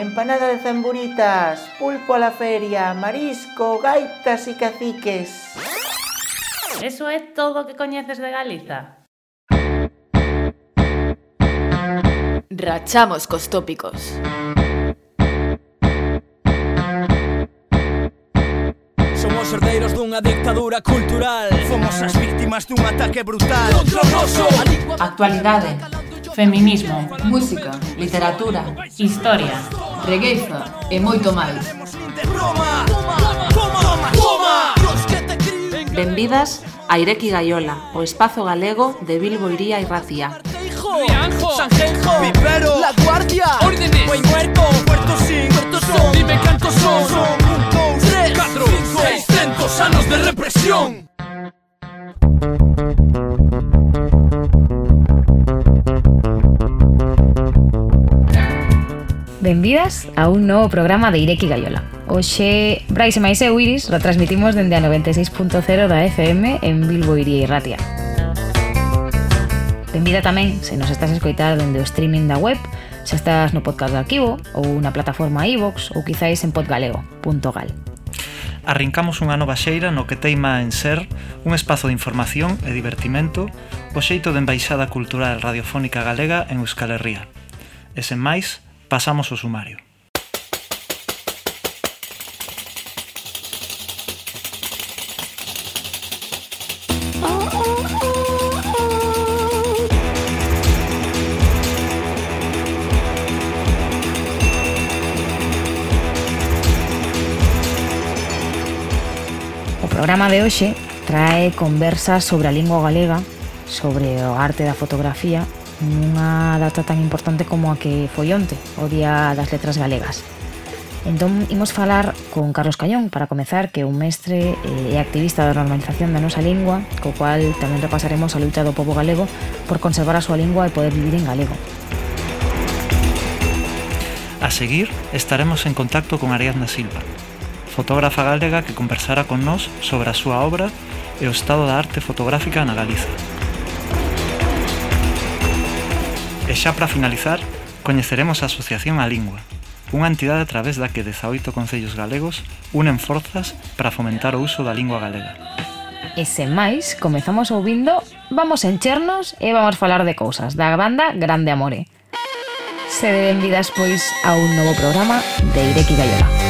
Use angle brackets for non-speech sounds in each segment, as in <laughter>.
empanada de zamburitas, pulpo a la feria, marisco, gaitas y caciques. Eso é todo o que coñeces de Galiza. Rachamos cos tópicos. Somos herdeiros dunha dictadura cultural Fomos as víctimas dun ataque brutal Actualidade, feminismo, música, literatura, historia regueiza e moito máis. Benvidas a Ireki Gaiola, o espazo galego de Bilbo Iría e Racía. Rianjo, Sanjenjo, Vivero, La Guardia, Órdenes, Buen Muerto, Puerto Sin, Puerto Son, Dime cantos son, son, un, dos, tres, cuatro, cinco, seiscientos anos de represión. Benvidas a un novo programa de Ireki Gaiola. Oxe, Brais e Mais e Iris retransmitimos dende a 96.0 da FM en Bilbo Iria Irratia. Benvida tamén se nos estás a escoitar dende o streaming da web, xa estás no podcast de arquivo ou na plataforma iVox ou quizáis en podgalego.gal. Arrincamos unha nova xeira no que teima en ser un espazo de información e divertimento o xeito de Embaixada Cultural Radiofónica Galega en Euskal Herria. E sen máis, Pasamos ao sumario. O programa de hoxe trae conversas sobre a lingua galega, sobre o arte da fotografía nunha data tan importante como a que foi onte, o Día das Letras Galegas. Entón, imos falar con Carlos Cañón, para comezar, que é un mestre eh, e activista da normalización da nosa lingua, co cual tamén repasaremos a luta do povo galego por conservar a súa lingua e poder vivir en galego. A seguir, estaremos en contacto con Ariadna Silva, fotógrafa galega que conversará con nós sobre a súa obra e o estado da arte fotográfica na Galiza. xa para finalizar, coñeceremos a Asociación A Lingua, unha entidade a través da que 18 concellos galegos unen forzas para fomentar o uso da lingua galega. E sen máis, comezamos ouvindo Vamos enchernos e vamos falar de cousas da banda Grande Amore. Se deben vidas, pois, a un novo programa de Ireki Gallola.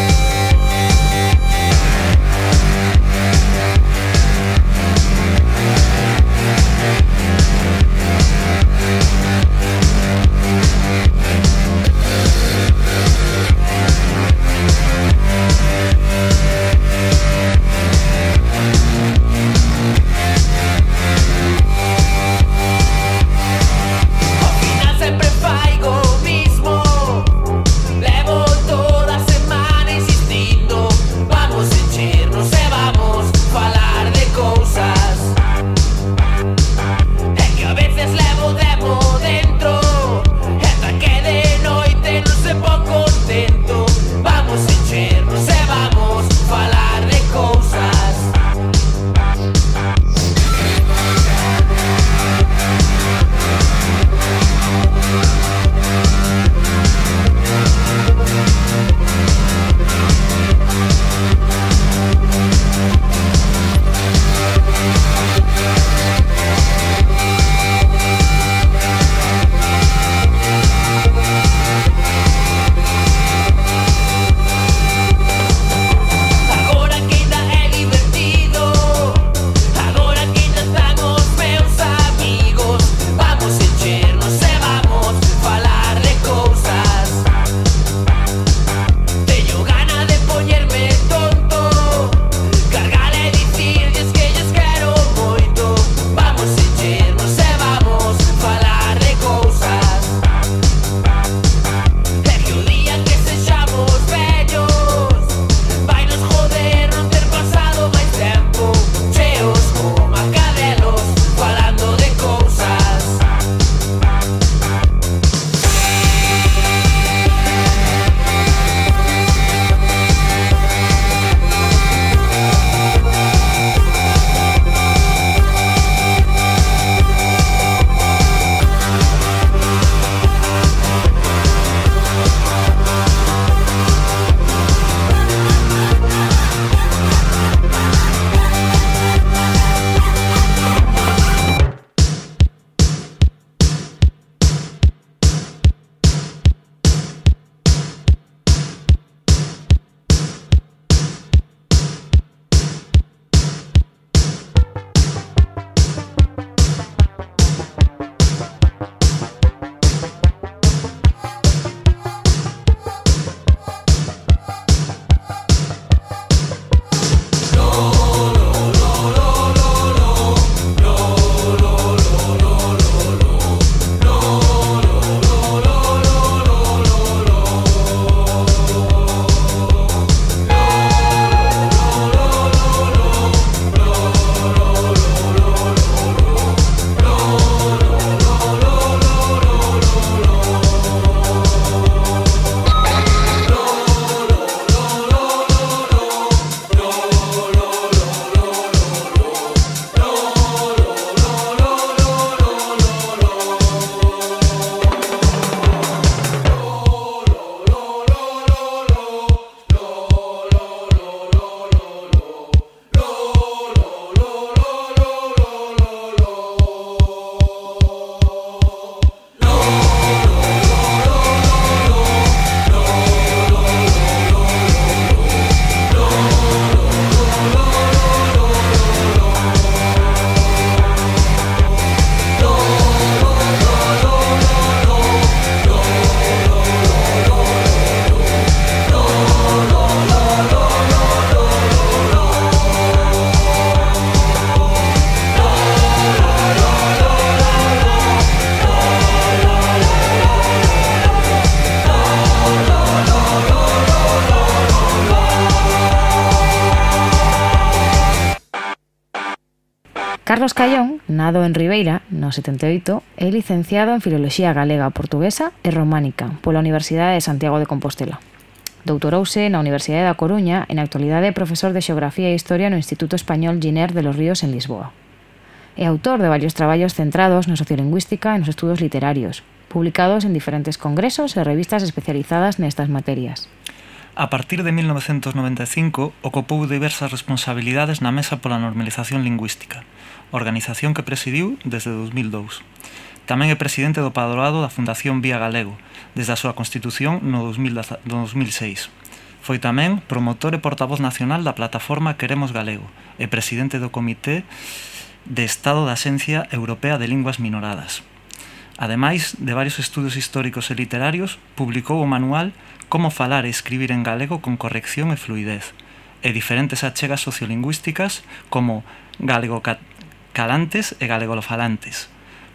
formado en Ribeira, no 78, é licenciado en Filoloxía Galega, Portuguesa e Románica pola Universidade de Santiago de Compostela. Doutorouse na Universidade da Coruña e na actualidade é profesor de Xeografía e Historia no Instituto Español Giner de los Ríos en Lisboa. É autor de varios traballos centrados na sociolingüística e nos estudos literarios, publicados en diferentes congresos e revistas especializadas nestas materias. A partir de 1995 ocupou diversas responsabilidades na Mesa pola Normalización Lingüística, organización que presidiu desde 2002. Tamén é presidente do Padroado da Fundación Vía Galego, desde a súa constitución no 2006. Foi tamén promotor e portavoz nacional da plataforma Queremos Galego e presidente do Comité de Estado da Xencia Europea de Linguas Minoradas. Ademais de varios estudos históricos e literarios, publicou o manual como falar e escribir en galego con corrección e fluidez, e diferentes achegas sociolingüísticas como galego calantes e galegolofalantes,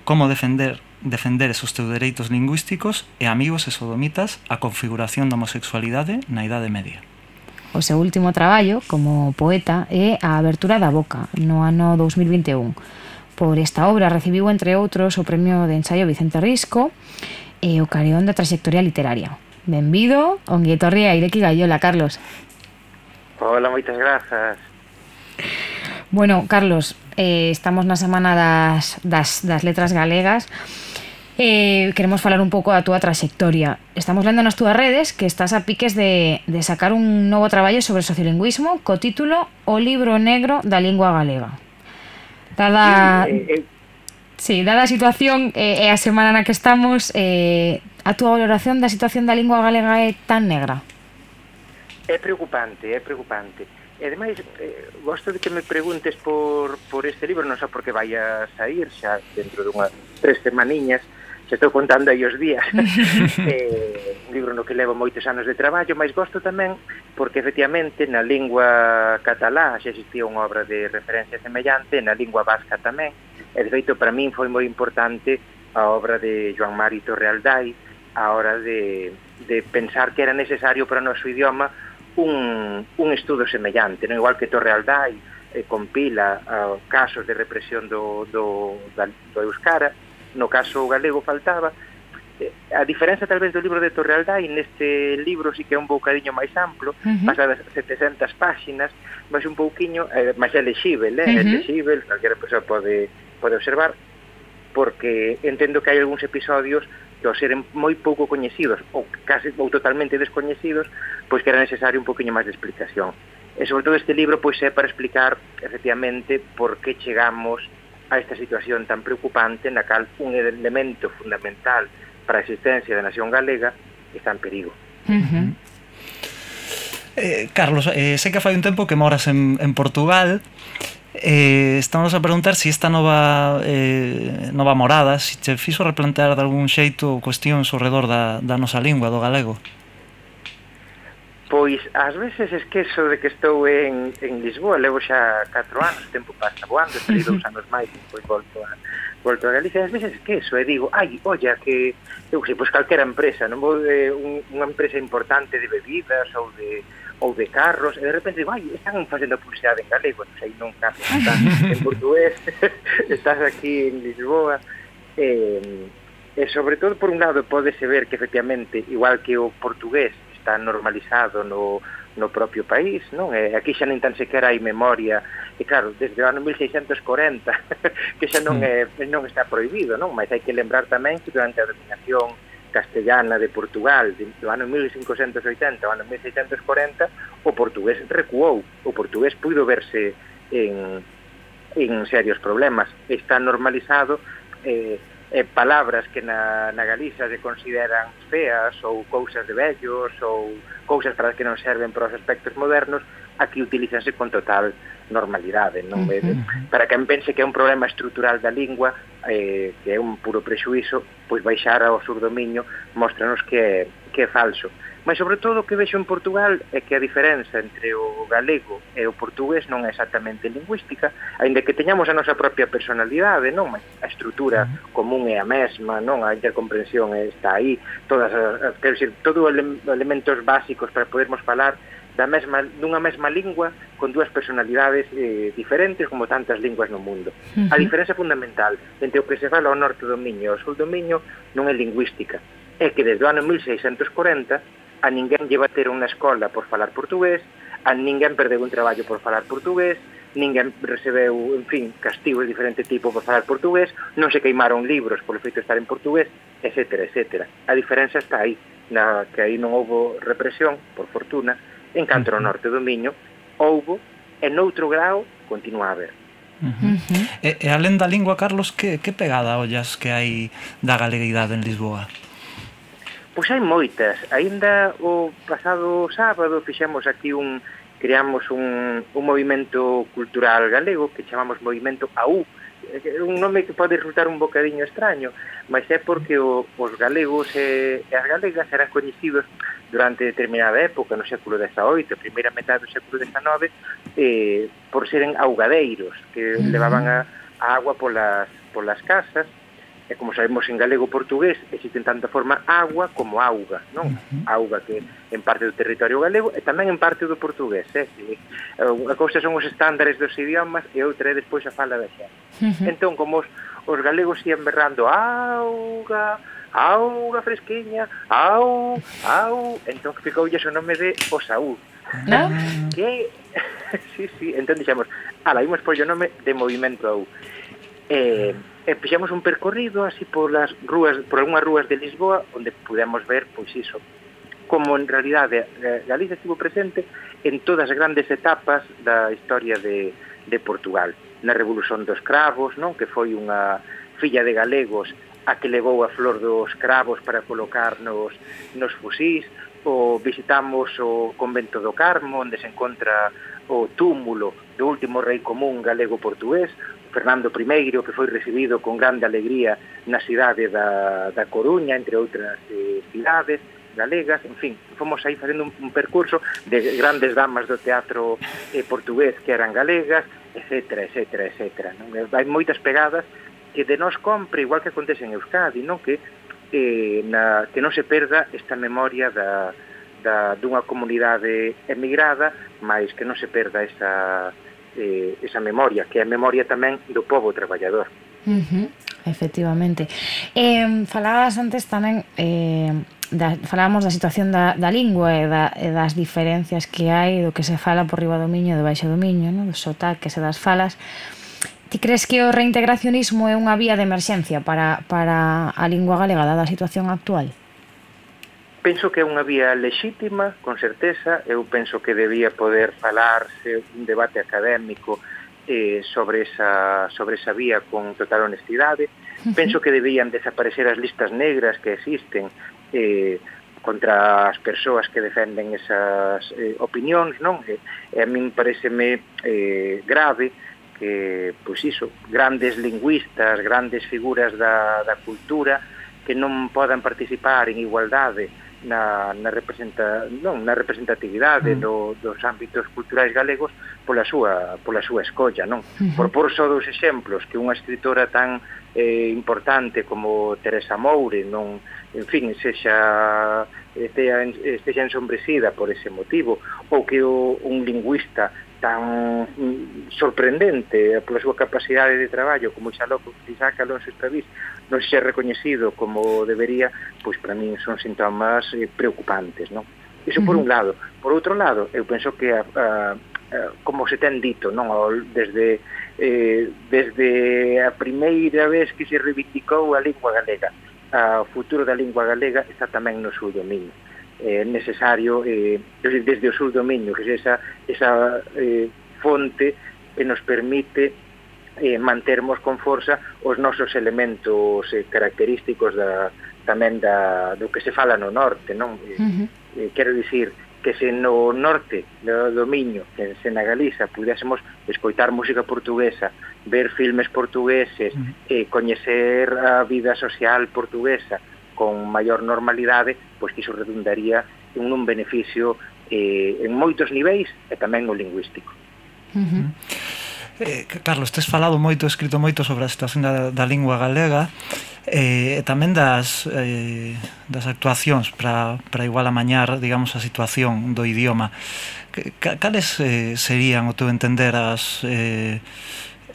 como defender defender esos teus dereitos lingüísticos e amigos e sodomitas a configuración da homosexualidade na Idade Media. O seu último traballo como poeta é A abertura da boca, no ano 2021. Por esta obra recibiu, entre outros, o premio de ensaio Vicente Risco e o Careón da Trayectoria Literaria. Benvido, ongi etorria ireki gaiola, Carlos. Hola, moitas grazas. Bueno, Carlos, eh, estamos na semana das, das, das letras galegas eh, queremos falar un pouco da túa traxectoria. Estamos lendo nas túas redes que estás a piques de, de sacar un novo traballo sobre sociolingüismo co título O libro negro da lingua galega. Dada... Sí, eh, eh. dada a situación eh, a semana na que estamos, eh, a túa valoración da situación da lingua galega é tan negra? É preocupante, é preocupante. E ademais, eh, gosto de que me preguntes por, por este libro, non só porque vai a sair xa dentro dunha tres semaniñas, se estou contando aí os días. <laughs> eh, un libro no que levo moitos anos de traballo, mas gosto tamén porque efectivamente na lingua catalá xa existía unha obra de referencia semellante, na lingua vasca tamén, e de feito para min foi moi importante a obra de Joan Mari Torrealdai, a hora de, de pensar que era necesario para o noso idioma un, un estudo semellante, non igual que Torrealdai eh, compila eh, casos de represión do, do, da, do Euskara, no caso galego faltaba, eh, a diferenza tal vez do libro de Torrealdai neste libro si sí que é un bocadiño máis amplo, uh -huh. pasa das 700 páxinas, máis un pouquiño, eh, máis é lexível, eh, uh -huh. é lexível, calquera persoa pode, pode observar, porque entendo que hai algúns episodios que ao seren moi pouco coñecidos ou case ou totalmente descoñecidos, pois que era necesario un poquinho máis de explicación. E sobre todo este libro pois é para explicar efectivamente por que chegamos a esta situación tan preocupante na cal un elemento fundamental para a existencia da nación galega está en perigo. Uh -huh. Eh, Carlos, eh, sei que fai un tempo que moras en, en Portugal eh, estamos a preguntar se si esta nova, eh, nova morada se si te fixo replantear de algún xeito cuestións ao redor da, da nosa lingua, do galego. Pois, ás veces esquezo de que estou en, en Lisboa, levo xa 4 anos, o tempo pasa voando, estou dous <laughs> anos máis, pois volto a, volto a Galicia, ás veces esquezo e digo, ai, olla, que, eu sei, pois calquera empresa, non vou de un, unha empresa importante de bebidas ou de, ou de carros, e de repente, vai, están facendo publicidade en galego, non sei, non caso, estás en portugués, <laughs> estás aquí en Lisboa, e, e sobre todo, por un lado, podese ver que efectivamente, igual que o portugués está normalizado no, no propio país, non? E aquí xa nin tan sequera hai memoria, e claro, desde o ano 1640, <laughs> que xa non, é, non está prohibido, non? Mas hai que lembrar tamén que durante a dominación castellana de Portugal do ano 1580 ao ano 1640 o portugués recuou. O portugués puido verse en, en serios problemas. Está normalizado eh, eh, palabras que na, na Galiza se consideran feas ou cousas de vellos ou cousas para as que non serven para os aspectos modernos aquí utilizanse con total normalidade, non? Uh -huh. Para quen pense que é un problema estrutural da lingua, eh, que é un puro prexuízo, pois baixar ao surdomiño Miño mostranos que é, que é falso. Mas sobre todo o que vexo en Portugal é que a diferenza entre o galego e o portugués non é exactamente lingüística, aínda que teñamos a nosa propia personalidade, non? A estrutura común é a mesma, non? A intercomprensión está aí, todas as, quero decir, todo ele, elementos básicos para podermos falar da mesma, dunha mesma lingua con dúas personalidades eh, diferentes como tantas linguas no mundo. Uh -huh. A diferenza fundamental entre o que se fala ao norte do Miño e ao sul do Miño non é lingüística, é que desde o ano 1640 a ninguén lle ter unha escola por falar portugués, a ninguén perdeu un traballo por falar portugués, ninguén recebeu, en fin, castigos de diferente tipo por falar portugués, non se queimaron libros por o feito de estar en portugués, etc, etc. A diferenza está aí, na que aí non houve represión, por fortuna, en canto ao norte do Miño houbo e noutro grau continua a haber. Uh -huh. e, e alén da lingua, Carlos, que, que pegada ollas que hai da galeguidade en Lisboa? Pois hai moitas. Aínda o pasado sábado fixemos aquí un creamos un, un movimento cultural galego que chamamos Movimento AU, un nome que pode resultar un bocadiño extraño, mas é porque o, os galegos e, e as galegas eran coñecidos durante determinada época, no século XVIII, primeira metade do século XIX, eh, por seren augadeiros, que levaban a, a agua polas, polas casas, e como sabemos en galego portugués existen tanta forma agua como auga, non? Uh -huh. Auga que en parte do territorio galego e tamén en parte do portugués, eh? eh? Unha cousa son os estándares dos idiomas e outra é despois a fala da xente. Uh -huh. Entón, como os, os galegos ian berrando auga, auga fresquiña, au, au, entón ficou o nome de o Saúl. ¿No? Que, <laughs> sí, sí, entón dixemos, ala, imos pollo nome de Movimento AU. Eh, e fixemos un percorrido así por las rúas, por algunhas rúas de Lisboa onde pudemos ver pois iso como en realidade eh, Galicia estivo presente en todas as grandes etapas da historia de, de Portugal na revolución dos cravos non que foi unha filla de galegos a que levou a flor dos cravos para colocar nos, nos fusís, o visitamos o convento do Carmo, onde se encontra o túmulo do último rei común galego-portugués, Fernando I, que foi recibido con grande alegría na cidade da, da Coruña, entre outras eh, cidades galegas, en fin, fomos aí facendo un, un percurso de grandes damas do teatro eh, portugués que eran galegas, etc, etc, etc. Non? Hai moitas pegadas que de nós compre, igual que acontece en Euskadi, non que eh, na, que non se perda esta memoria da, da, dunha comunidade emigrada, mas que non se perda esa, eh, esa memoria, que é a memoria tamén do povo traballador. Uh -huh, efectivamente. Eh, falabas antes tamén... Eh, da, falábamos da situación da, da lingua e, da, e das diferencias que hai do que se fala por riba do miño e do baixo do miño, no? dos sotaques e das falas. Ti crees que o reintegracionismo é unha vía de emerxencia para, para a lingua galega dada a situación actual? Penso que é unha vía lexítima, con certeza. Eu penso que debía poder falarse un debate académico eh, sobre, esa, sobre esa vía con total honestidade. Penso que debían desaparecer as listas negras que existen eh, contra as persoas que defenden esas eh, opinións, non? E, e a min pareceme eh, grave que, pois iso, grandes lingüistas, grandes figuras da, da cultura que non podan participar en igualdade na, na, representa, non, na representatividade mm. do, dos ámbitos culturais galegos pola súa, pola súa escolla. Non? Por por só dos exemplos que unha escritora tan eh, importante como Teresa Moure non, en fin, sexa estea, estexa ensombrecida por ese motivo ou que o, un lingüista tan sorprendente pola súa capacidade de traballo como xa logo Isaac Alonso Estavís non se recoñecido como debería pois para min son síntomas eh, preocupantes non? iso por un lado. Por outro lado, eu penso que a, a, a como se ten dito non? Desde eh, desde a primeira vez que se reivindicou a lingua galega a futuro da lingua galega está tamén no seu dominio eh, necesario eh, desde o seu dominio, que é esa, esa eh, fonte que nos permite eh, mantermos con forza os nosos elementos eh, característicos da, tamén da, do que se fala no norte, non? Eh, uh -huh. eh, quero dicir que se no norte do dominio, que se na Galiza pudésemos escoitar música portuguesa, ver filmes portugueses, uh -huh. eh, coñecer a vida social portuguesa, con maior normalidade, pois que iso redundaría en un beneficio eh, en moitos niveis e tamén no lingüístico. Uh -huh. Eh, Carlos, tes falado moito, escrito moito sobre a situación da, da lingua galega eh, e tamén das, eh, das actuacións para, para igual amañar, digamos, a situación do idioma. Cales eh, serían, o teu entender, as... Eh,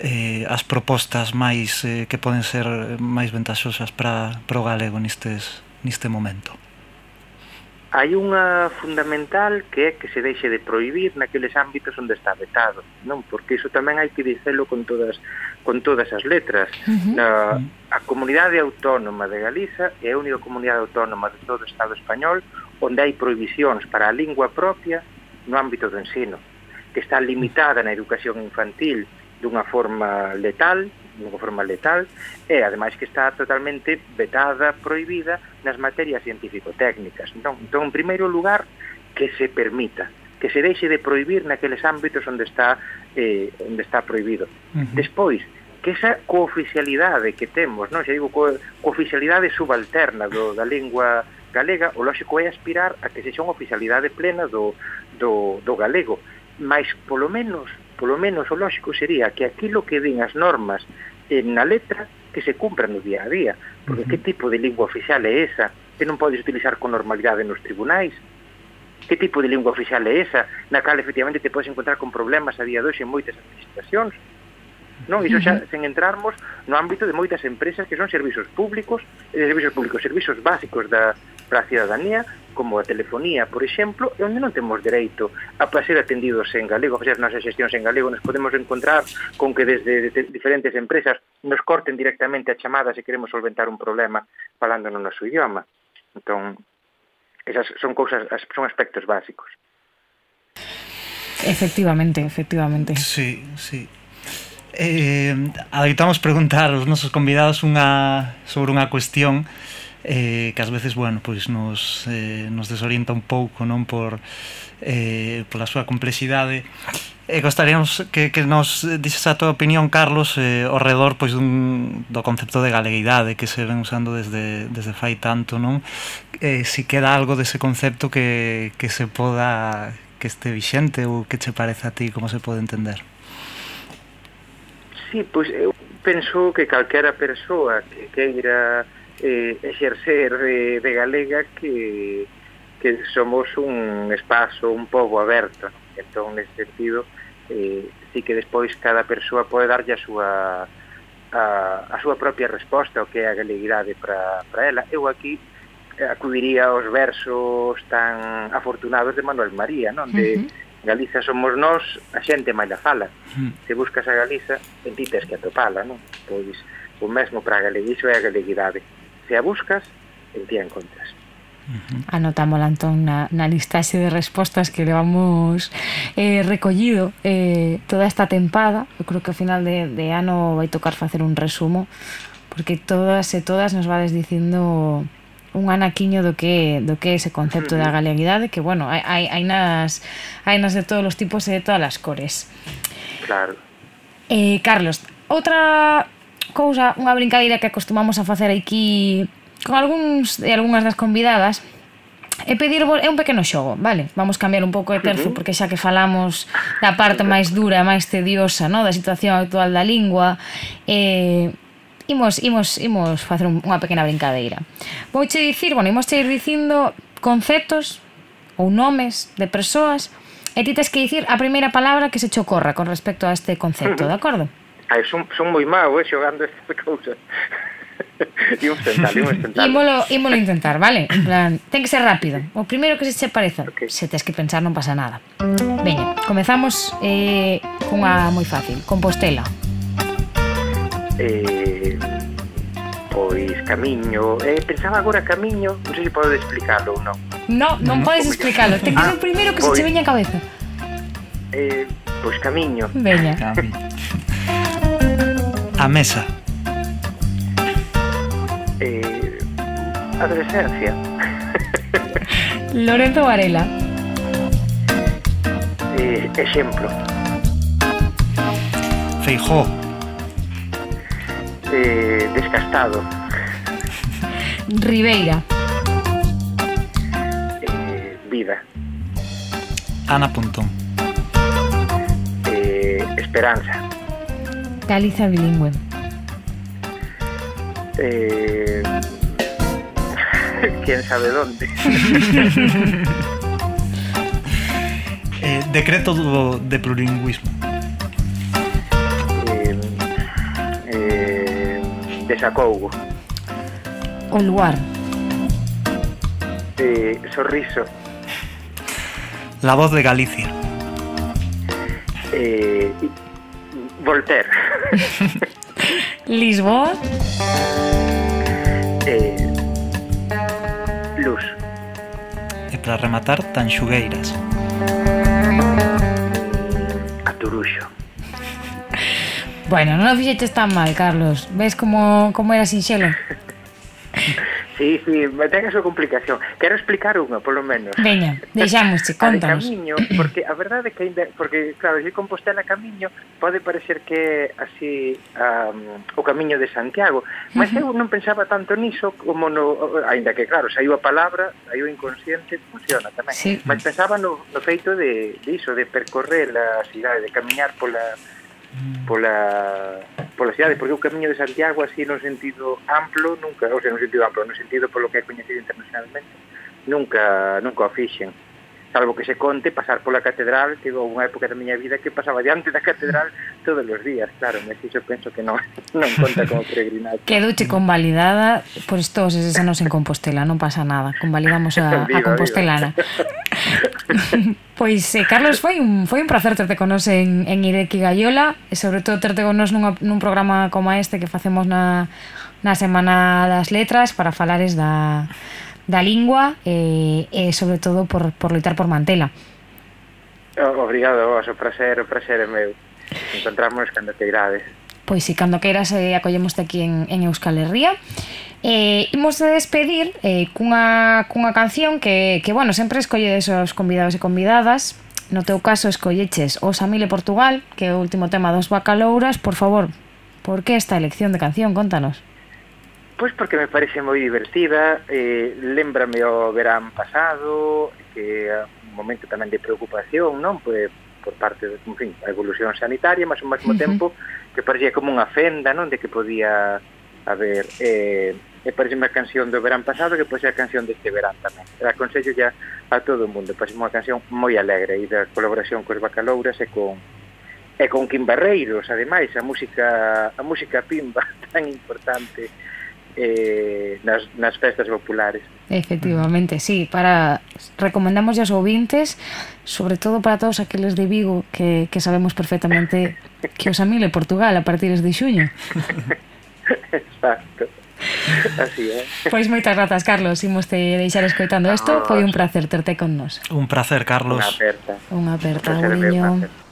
eh, as propostas máis eh, que poden ser máis ventaxosas para, para o galego nistes, niste momento? Hai unha fundamental que é que se deixe de prohibir naqueles ámbitos onde está vetado, non? Porque iso tamén hai que dicelo con todas con todas as letras. Uh -huh. Na, a comunidade autónoma de Galiza é a única comunidade autónoma de todo o Estado español onde hai prohibicións para a lingua propia no ámbito do ensino, que está limitada na educación infantil, dunha forma letal, dunha forma letal, e ademais que está totalmente vetada, prohibida nas materias científico-técnicas. Entón, entón, en primeiro lugar, que se permita, que se deixe de prohibir naqueles ámbitos onde está eh, onde está prohibido. Uh -huh. Despois, que esa cooficialidade que temos, non? Se digo, co, cooficialidade subalterna do, da lingua galega, o lógico é aspirar a que sexa unha oficialidade plena do, do, do galego, mas polo menos polo menos o lógico sería que aquilo que din as normas en na letra que se cumpran no día a día, porque uh -huh. que tipo de lingua oficial é esa que non podes utilizar con normalidade nos tribunais? Que tipo de lingua oficial é esa na cal efectivamente te podes encontrar con problemas a día de hoxe en moitas administracións? Non, iso xa sen entrarmos no ámbito de moitas empresas que son servizos públicos, e de servizos públicos, servizos básicos da para a cidadanía como a telefonía, por exemplo, e onde non temos dereito a ser atendidos en galego, a facer nosas xestións en galego, nos podemos encontrar con que desde diferentes empresas nos corten directamente a chamada se queremos solventar un problema falando no noso idioma. Entón, esas son cousas, son aspectos básicos. Efectivamente, efectivamente. Sí, sí. Eh, adoitamos preguntar aos nosos convidados unha sobre unha cuestión eh, que ás veces, bueno, pois nos, eh, nos desorienta un pouco, non? Por, eh, pola súa complexidade e gostaríamos que, que nos dixes a tua opinión, Carlos, eh, ao redor pois dun, do concepto de galeguidade que se ven usando desde, desde fai tanto, non? Eh, si queda algo dese concepto que, que se poda que este vixente ou que che parece a ti como se pode entender? Sí, pois eu penso que calquera persoa que queira eh, exercer de, de galega que, que somos un espazo, un pobo aberto. Entón, nesse sentido, eh, sí que despois cada persoa pode darlle a súa a, a súa propia resposta o que é a galeguidade para, para ela. Eu aquí eh, acudiría aos versos tan afortunados de Manuel María, non? De uh -huh. Galiza somos nós, a xente máis la fala. Se buscas a Galiza, en ti tens que atopala, non? Pois o mesmo para a galeguizo é a galeguidade se a buscas, en ti a encontras. Uh -huh. Anotamos, Antón, na, na listaxe de respostas que levamos eh, recollido eh, toda esta tempada. Eu creo que ao final de, de ano vai tocar facer un resumo, porque todas e todas nos vades dicindo un anaquiño do que do que é ese concepto da galeguidade, que, bueno, hai, hai, hai, nas, hai nas de todos os tipos e de todas as cores. Claro. Eh, Carlos, outra cousa, unha brincadeira que acostumamos a facer aquí con algúns e algunhas das convidadas, é pedir é un pequeno xogo, vale? Vamos cambiar un pouco de terzo porque xa que falamos da parte máis dura, máis tediosa, no, da situación actual da lingua, eh, imos, imos, imos facer unha pequena brincadeira. Vouche dicir, bueno, imos ir dicindo conceptos ou nomes de persoas e ti tes que dicir a primeira palabra que se chocorra con respecto a este concepto, de acordo? Ai, son, son moi mau, eh, xogando estas cousas. imos <laughs> tentar, imos tentar. Ímolo, ímolo intentar, vale? Plan, ten que ser rápido. O primeiro que se che pareza, okay. se tes que pensar non pasa nada. Veña, comezamos eh, cunha moi fácil, Compostela. Eh, pois camiño, eh, pensaba agora camiño, non sei se podo explicarlo ou non. No, non, non podes explicarlo, ten que ser o primeiro que pois, se che pois. veña a cabeza. Eh, pois camiño. Veña. Camiño. A mesa eh, adolescencia <laughs> Lorenzo Varela eh, exemplo Feijó eh, descastado. <laughs> Ribeira. Eh, vida. Ana Pontón. Eh, esperanza. Galiza bilingüe. Eh, <laughs> quién sabe dónde. <laughs> Eh, decreto de plurilingüismo. Eh, eh, desacougo. O lugar. Eh, sorriso. La voz de Galicia. Eh, Voltaire. <laughs> Lisboa. Eh, luz. E para rematar, Tanxugueiras. Caturuxo. Bueno, non o fixeches tan mal, Carlos. Ves como, como era sinxelo? <laughs> Sí, sí, ten a súa complicación. Quero explicar unha, polo menos. Veña, deixámosche, contanos. Camiño, porque a verdade é que ainda, porque claro, se Compostela camiño pode parecer que así um, o camiño de Santiago, mas uh -huh. eu non pensaba tanto niso como no, aínda que claro, saiu a palabra, saiu inconsciente, funciona tamén. Sí. Mas pensaba no, no feito de, de iso, de percorrer a cidade, de camiñar pola pola, pola cidade, porque o camiño de Santiago así no sentido amplo, nunca, ou sea, no sentido amplo, no sentido polo que é coñecido internacionalmente, nunca, nunca o fixen salvo que se conte pasar pola catedral, que houve unha época da miña vida que pasaba diante da catedral todos os días, claro, mas iso penso que non, <laughs> non conta como peregrinaje. Quedouche convalidada por estos eses anos en Compostela, non pasa nada, convalidamos a, <laughs> viva, a Compostelana. <laughs> Pois, eh, Carlos, foi un, foi un placer terte con nos en, en Ireki Gaiola e sobre todo terte con nos nunha, nun programa como este que facemos na, na Semana das Letras para falares da da lingua e, e sobre todo por, por loitar por mantela. Obrigado, vos, o prazer, o prazer é meu. Encontramos cando te irades. Pois si, cando queiras eh, acollemoste aquí en, en Euskal Herria. Eh, imos de despedir eh, cunha, cunha canción que, que bueno, sempre escolledes os convidados e convidadas. No teu caso, escolleches Os Amile Portugal, que é o último tema dos Bacalouras. Por favor, por que esta elección de canción? Contanos. Pois porque me parece moi divertida, eh, lembrame o verán pasado, que é un momento tamén de preocupación, non? Pois, por parte, de, en fin, a evolución sanitaria, mas ao mesmo tempo que parecía como unha fenda, non? De que podía haber... Eh, e parece unha canción do verán pasado que pode ser a canción deste verán tamén. E aconsello ya a todo o mundo, parece unha canción moi alegre e da colaboración cos Bacalouras e con e con Kim Barreiros, ademais, a música a música pimba <laughs> tan importante eh, nas, nas festas populares. Efectivamente, sí, para recomendamos aos ouvintes, sobre todo para todos aqueles de Vigo que, que sabemos perfectamente <laughs> que os amile Portugal a partir de xuño. Exacto. Así é. <laughs> Pois moitas grazas, Carlos, imos te deixar escoitando isto, ah, foi un placer terte con nos. Un placer, Carlos. Unha aperta. Unha aperta, un placer,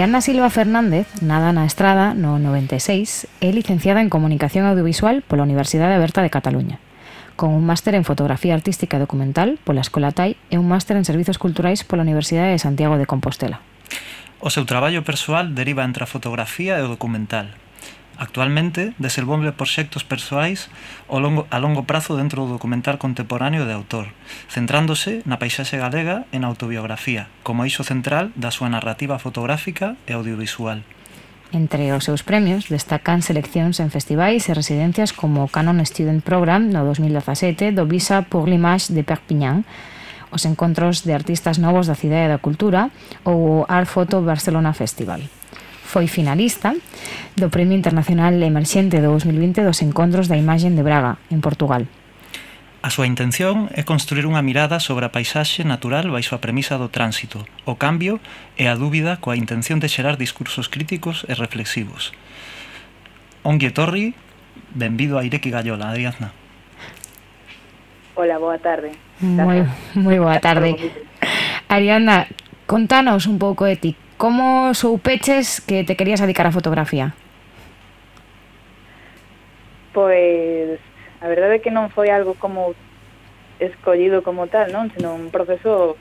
Mariana Silva Fernández, nada na Estrada, no 96, é licenciada en Comunicación Audiovisual pola Universidade Aberta de Cataluña, con un máster en Fotografía Artística e Documental pola Escola TAI e un máster en Servizos Culturais pola Universidade de Santiago de Compostela. O seu traballo persoal deriva entre a fotografía e o documental, Actualmente desenvolve proxectos persoais ao longo, a longo prazo dentro do documental contemporáneo de autor, centrándose na paisaxe galega e na autobiografía, como eixo central da súa narrativa fotográfica e audiovisual. Entre os seus premios destacan seleccións en festivais e residencias como o Canon Student Program no 2017 do Visa pour l'Image de Perpignan, os encontros de artistas novos da Cidade da Cultura ou o Art Photo Barcelona Festival foi finalista do Premio Internacional Emerxente do 2020 dos Encontros da Imagen de Braga, en Portugal. A súa intención é construir unha mirada sobre a paisaxe natural baixo a premisa do tránsito, o cambio e a dúbida coa intención de xerar discursos críticos e reflexivos. Ongue Torri, benvido a Ireki Gallola, Adriazna. Hola, boa tarde. Moi, moi boa tarde. Ariadna, contanos un pouco de ti, como soupeches que te querías dedicar a fotografía? Pois, a verdade é que non foi algo como escollido como tal, non? Sino un proceso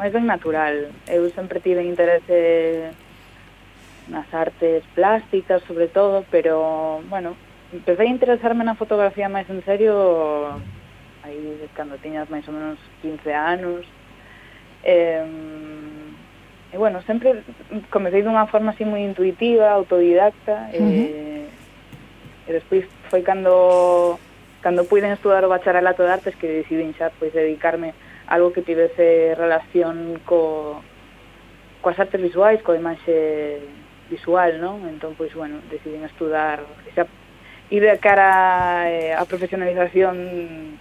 máis ben natural. Eu sempre tive interese nas artes plásticas, sobre todo, pero, bueno, empecé a interesarme na fotografía máis en serio aí cando tiñas máis ou menos 15 anos. Eh, E, bueno, sempre comecei dunha forma así moi intuitiva, autodidacta, uh -huh. e, e despois foi cando cando puiden estudar o bacharelato de artes que decidín xa pois dedicarme a algo que tivese relación co coas artes visuais, coa imaxe visual, non? Entón, pois, bueno, decidín estudar, xa, ir de cara eh, a profesionalización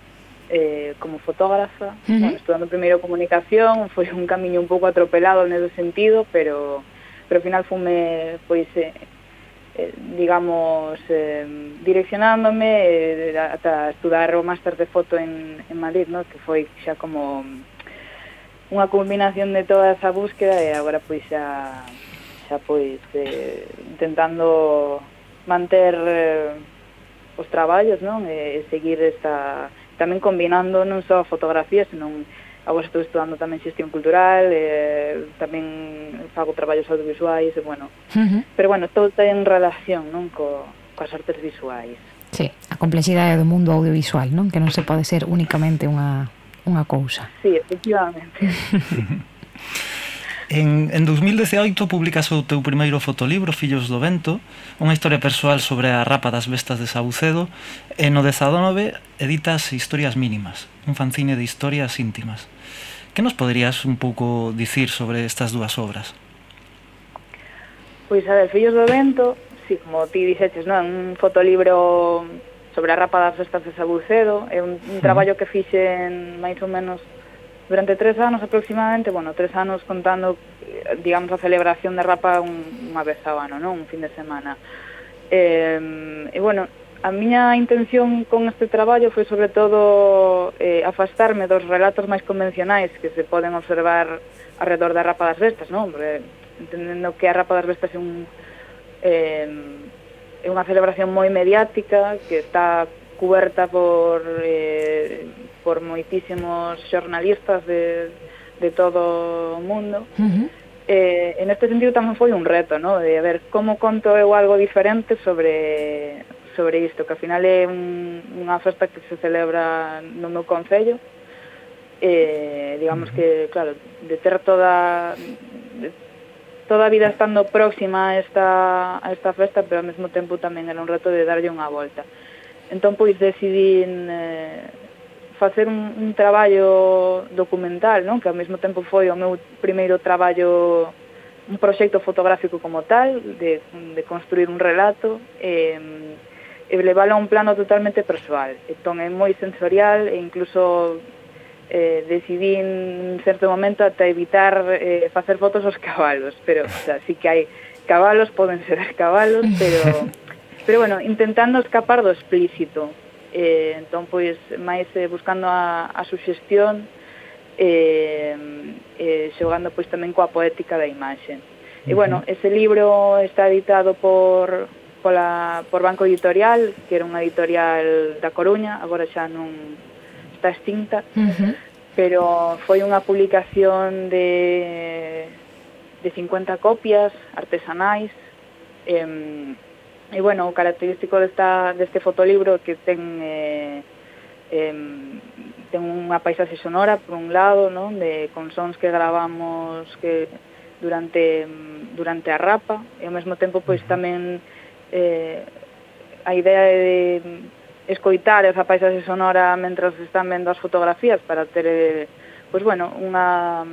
eh, como fotógrafa, uh -huh. bueno, estudando primeiro comunicación, <laughs> foi un camiño un pouco atropelado nese sentido, pero pero ao final fume pois eh, eh, digamos eh, direccionándome eh, ata estudar o máster de foto en, en Madrid, ¿no? que foi xa como unha combinación de toda esa búsqueda e agora pois xa xa pois eh, intentando manter eh, os traballos, non? E, eh, e seguir esta tamén combinando non só a fotografía, senón agora estou estudando tamén xestión cultural, eh, tamén fago traballos audiovisuais, e bueno. Uh -huh. Pero bueno, todo ten relación non co, coas artes visuais. Sí, a complexidade do mundo audiovisual, non? Que non se pode ser únicamente unha, unha cousa. Sí, efectivamente. <laughs> En, en 2018 publicas o teu primeiro fotolibro Fillos do Vento Unha historia persoal sobre a rapa das bestas de Sabucedo E no 19 editas Historias Mínimas Un fanzine de historias íntimas Que nos poderías un pouco dicir sobre estas dúas obras? Pois a ver, Fillos do Vento Si, como ti dixeches, non? Un fotolibro sobre a rapa das bestas de Sabucedo É un, un traballo que fixen máis ou menos durante tres anos aproximadamente, bueno, tres anos contando, digamos, a celebración de Rapa un, unha vez ao ano, non? Un fin de semana. Eh, e, bueno, a miña intención con este traballo foi sobre todo eh, afastarme dos relatos máis convencionais que se poden observar alrededor da Rapa das Bestas, non? Porque, entendendo que a Rapa das Bestas é un... Eh, é unha celebración moi mediática que está cuberta por eh, por moitísimos xornalistas de, de todo o mundo. Uh -huh. Eh, en este sentido tamén foi un reto, ¿no? de a ver como conto eu algo diferente sobre sobre isto, que ao final é un, unha festa que se celebra no meu concello, eh, digamos que, claro, de ter toda de, toda a vida estando próxima a esta, a esta festa, pero ao mesmo tempo tamén era un reto de darlle unha volta. Entón, pois, decidín eh, facer un, un traballo documental, non? que ao mesmo tempo foi o meu primeiro traballo un proxecto fotográfico como tal, de, de construir un relato, e, e leválo a un plano totalmente persoal. Entón, é moi sensorial e incluso eh, decidí en certo momento ata evitar eh, facer fotos aos cabalos, pero o sea, sí que hai cabalos, poden ser cabalos, pero, <laughs> pero bueno, intentando escapar do explícito eh, entón pois máis eh, buscando a, a suxestión eh, eh, xogando pois tamén coa poética da imaxe. E bueno, ese libro está editado por pola, por Banco Editorial, que era unha editorial da Coruña, agora xa non está extinta, uh -huh. pero foi unha publicación de, de 50 copias artesanais, eh, E, bueno, o característico desta, deste fotolibro que ten... Eh, eh, ten unha paisaxe sonora por un lado, non? De con sons que gravamos que durante durante a rapa e ao mesmo tempo pois tamén eh, a idea de escoitar esa paisaxe sonora mentras están vendo as fotografías para ter eh, pois bueno, unha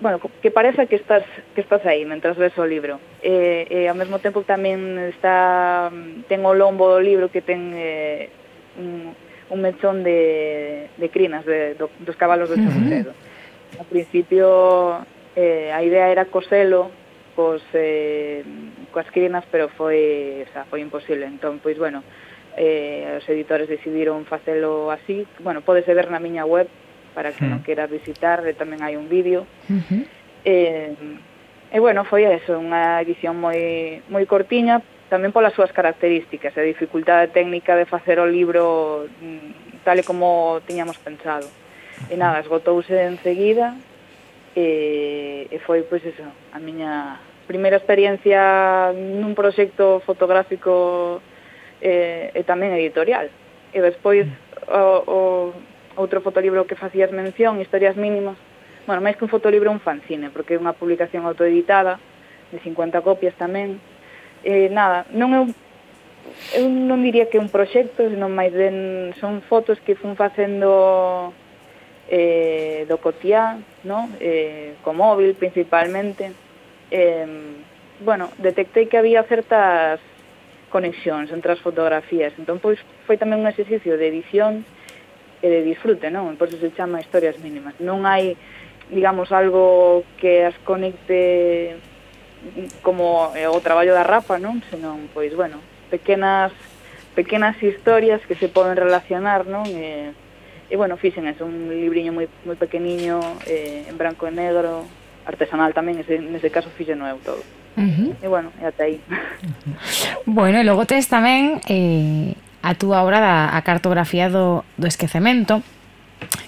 bueno, que parece que estás que estás aí mentras ves o libro. E, e ao mesmo tempo tamén está ten o lombo do libro que ten eh, un, un mechón de, de crinas de, do, dos cabalos do Chamucedo. Uh -huh. Ao principio eh, a idea era coselo cos, eh, coas crinas, pero foi, o sea, foi imposible. Entón, pois, bueno, eh, os editores decidiron facelo así. Bueno, podese ver na miña web para que non queira visitar, tamén hai un vídeo. Uh -huh. eh, e bueno, foi eso, unha edición moi moi cortiña, tamén polas súas características, a dificultade técnica de facer o libro mm, tal e como tiñamos pensado. E nada, esgotouse enseguida e, e foi pois eso, a miña primeira experiencia nun proxecto fotográfico eh, e tamén editorial. E despois o, o outro fotolibro que facías mención, Historias mínimas. Bueno, máis que un fotolibro, un fanzine, porque é unha publicación autoeditada, de 50 copias tamén. Eh, nada, non é un, eu non diría que é un proxecto, senón máis ben son fotos que fun facendo eh, do cotiá, no? eh, co móvil principalmente. Eh, bueno, detectei que había certas conexións entre as fotografías. Entón, pois, foi tamén un exercicio de edición e de disfrute, non? Por eso se chama historias mínimas. Non hai, digamos, algo que as conecte como eh, o traballo da Rafa, non? Senón, pois, bueno, pequenas pequenas historias que se poden relacionar, non? E, e bueno, fixen eso, un libriño moi, moi pequeniño, eh, en branco e negro, artesanal tamén, ese, nese caso fixen eu todo. Uh -huh. E bueno, e ata aí. Uh -huh. bueno, e logo tes tamén eh, a túa obra da a cartografía do, do esquecemento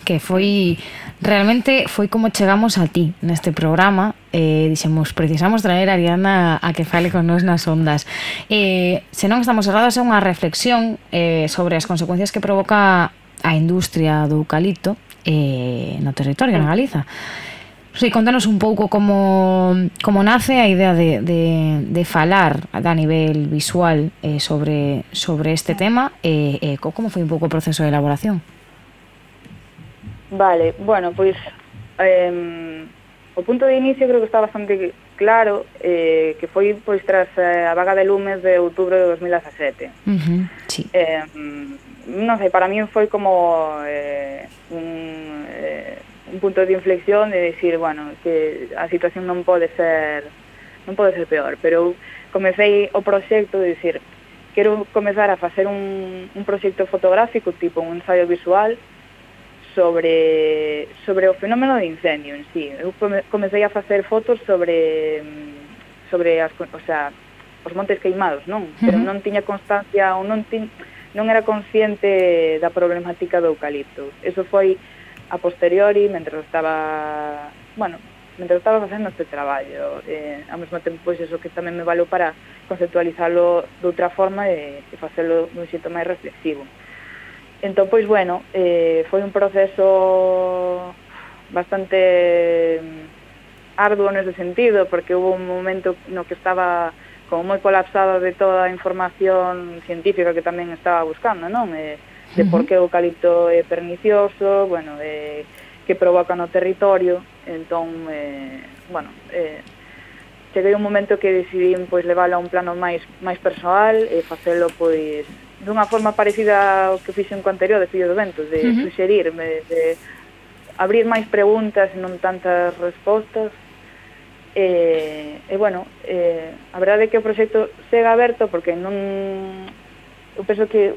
que foi realmente foi como chegamos a ti neste programa eh, dixemos precisamos traer a Ariana a que fale con nos nas ondas eh, senón estamos errados a unha reflexión eh, sobre as consecuencias que provoca a industria do eucalipto eh, no territorio, na Galiza. Sí, contanos un pouco como, como nace a idea de, de, de falar a nivel visual eh, sobre, sobre este tema e eh, eh, como foi un pouco o proceso de elaboración. Vale, bueno, pois eh, o punto de inicio creo que está bastante claro eh, que foi pois tras eh, a vaga de lumes de outubro de 2017. Uh -huh, sí. Eh, non sei, para mí foi como eh, un... Eh, un punto de inflexión de decir, bueno, que a situación non pode ser non pode ser peor, pero comecei o proxecto de decir, quero comezar a facer un, un proxecto fotográfico tipo un ensaio visual sobre sobre o fenómeno de incendio en sí. Eu comecei a facer fotos sobre sobre as, o sea, os montes queimados, non? Pero non tiña constancia ou non tiña, non era consciente da problemática do eucalipto. Eso foi a posteriori, mentre estaba, bueno, mentre estaba facendo este traballo. Eh, ao mesmo tempo, pois, eso que tamén me valeu para conceptualizarlo de outra forma e, e facelo dun xeito máis reflexivo. Entón, pois, bueno, eh, foi un proceso bastante mm, arduo nese sentido, porque hubo un momento no que estaba como moi colapsada de toda a información científica que tamén estaba buscando, non? Eh, de por que o eucalipto é pernicioso, bueno, eh, que provoca no territorio, entón, eh, bueno, eh, cheguei un momento que decidín pois leválo a un plano máis máis persoal e facelo pois dunha forma parecida ao que fixen co anterior de Fillo do Vento, de uh -huh. suxerirme, de abrir máis preguntas e non tantas respostas. E, e bueno, eh, a verdade é que o proxecto segue aberto porque non... Eu penso que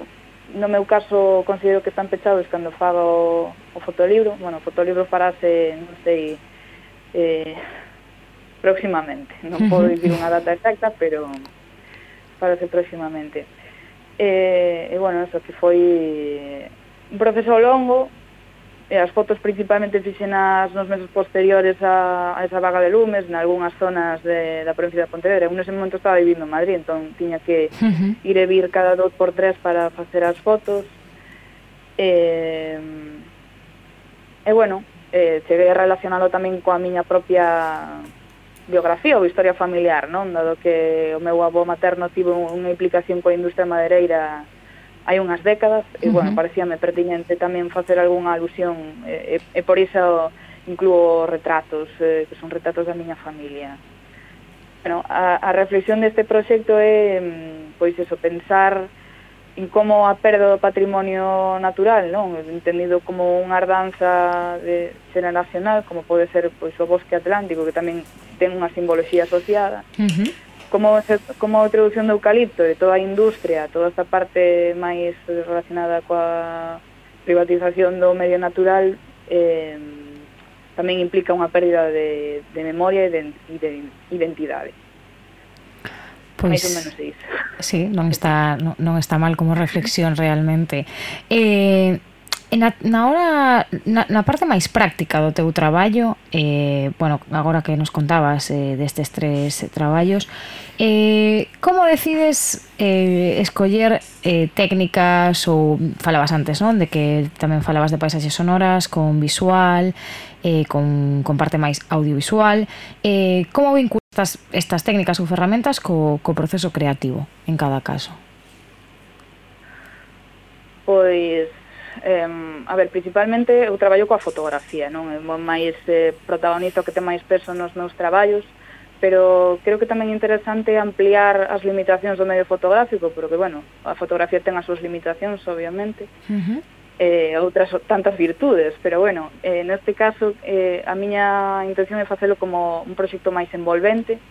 no meu caso considero que están pechados cando fago o fotolibro. Bueno, o fotolibro farase, non sei, eh, próximamente. Non <laughs> podo dicir unha data exacta, pero farase próximamente. E, eh, e bueno, eso que foi un proceso longo, e as fotos principalmente fixenas nos meses posteriores a, a esa vaga de lumes, en algunhas zonas de, da provincia de Pontevedra. Eu nese momento estaba vivindo en Madrid, entón tiña que uh -huh. ir e vir cada dos por tres para facer as fotos. E, e bueno, eh, cheguei a relacionalo tamén coa miña propia biografía ou historia familiar, non? Dado que o meu avó materno tivo unha implicación coa industria madereira hai unhas décadas uh -huh. e bueno, parecíame pertinente tamén facer algunha alusión e, e, e por iso incluo retratos, eh, que son retratos da miña familia. Bueno, a, a reflexión deste proxecto é mm, pois eso, pensar en como a perda do patrimonio natural, non? Entendido como unha ardanza de, xeneracional, como pode ser pois o bosque atlántico, que tamén ten unha simboloxía asociada. Uh -huh como, se, como a introducción do eucalipto e toda a industria, toda esta parte máis relacionada coa privatización do medio natural eh, tamén implica unha pérdida de, de memoria e de, e de identidade. Pois, máis ou menos é iso. Sí, non está, non, non está mal como reflexión realmente. Eh, E na, na hora na, na parte máis práctica do teu traballo, eh, bueno, agora que nos contabas eh, destes tres traballos, eh, como decides eh, escoller eh, técnicas ou falabas antes, non? De que tamén falabas de paisaxes sonoras con visual, eh, con, con parte máis audiovisual, eh, como vinculas estas, estas técnicas ou ferramentas co, co proceso creativo en cada caso? Pois Eh, a ver, principalmente eu traballo coa fotografía, non? É máis eh, protagonista o que ten máis peso nos meus traballos, pero creo que tamén é interesante ampliar as limitacións do medio fotográfico, porque, bueno, a fotografía ten as súas limitacións, obviamente, uh -huh. eh, outras tantas virtudes, pero, bueno, eh, neste caso, eh, a miña intención é facelo como un proxecto máis envolvente,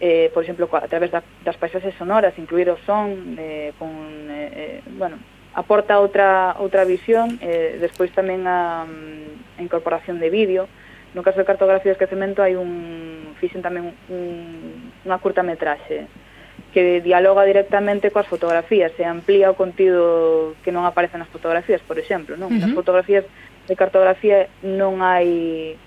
eh, por exemplo, a través da, das paisaxes sonoras, incluir o son, eh, con, eh, eh bueno, aporta outra outra visión eh, despois tamén a, mm, a incorporación de vídeo. No caso de cartografía e esquecemento hai un fixen tamén un, unha curta metraxe que dialoga directamente coas fotografías, se amplía o contido que non aparece nas fotografías, por exemplo, non? Uh -huh. Nas fotografías de cartografía non hai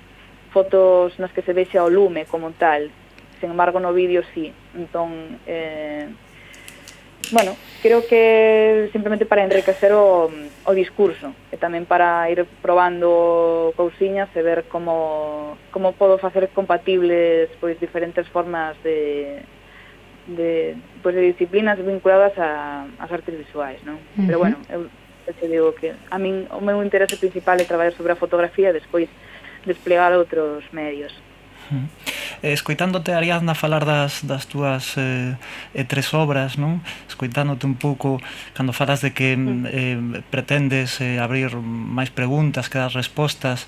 fotos nas que se vexa o lume como tal, sen embargo no vídeo sí. Entón, eh, bueno, creo que simplemente para enriquecer o, o discurso e tamén para ir probando cousiñas e ver como, como podo facer compatibles pois diferentes formas de, de, pois, de disciplinas vinculadas a, as artes visuais, non? Uh -huh. Pero bueno, eu, eu te digo que a min o meu interese principal é traballar sobre a fotografía e despois desplegar outros medios. Eh, escoitándote, Ariadna, falar das, das túas eh, eh, tres obras, non? Escoitándote un pouco, cando falas de que mm. Mm, eh, pretendes eh, abrir máis preguntas que das respostas,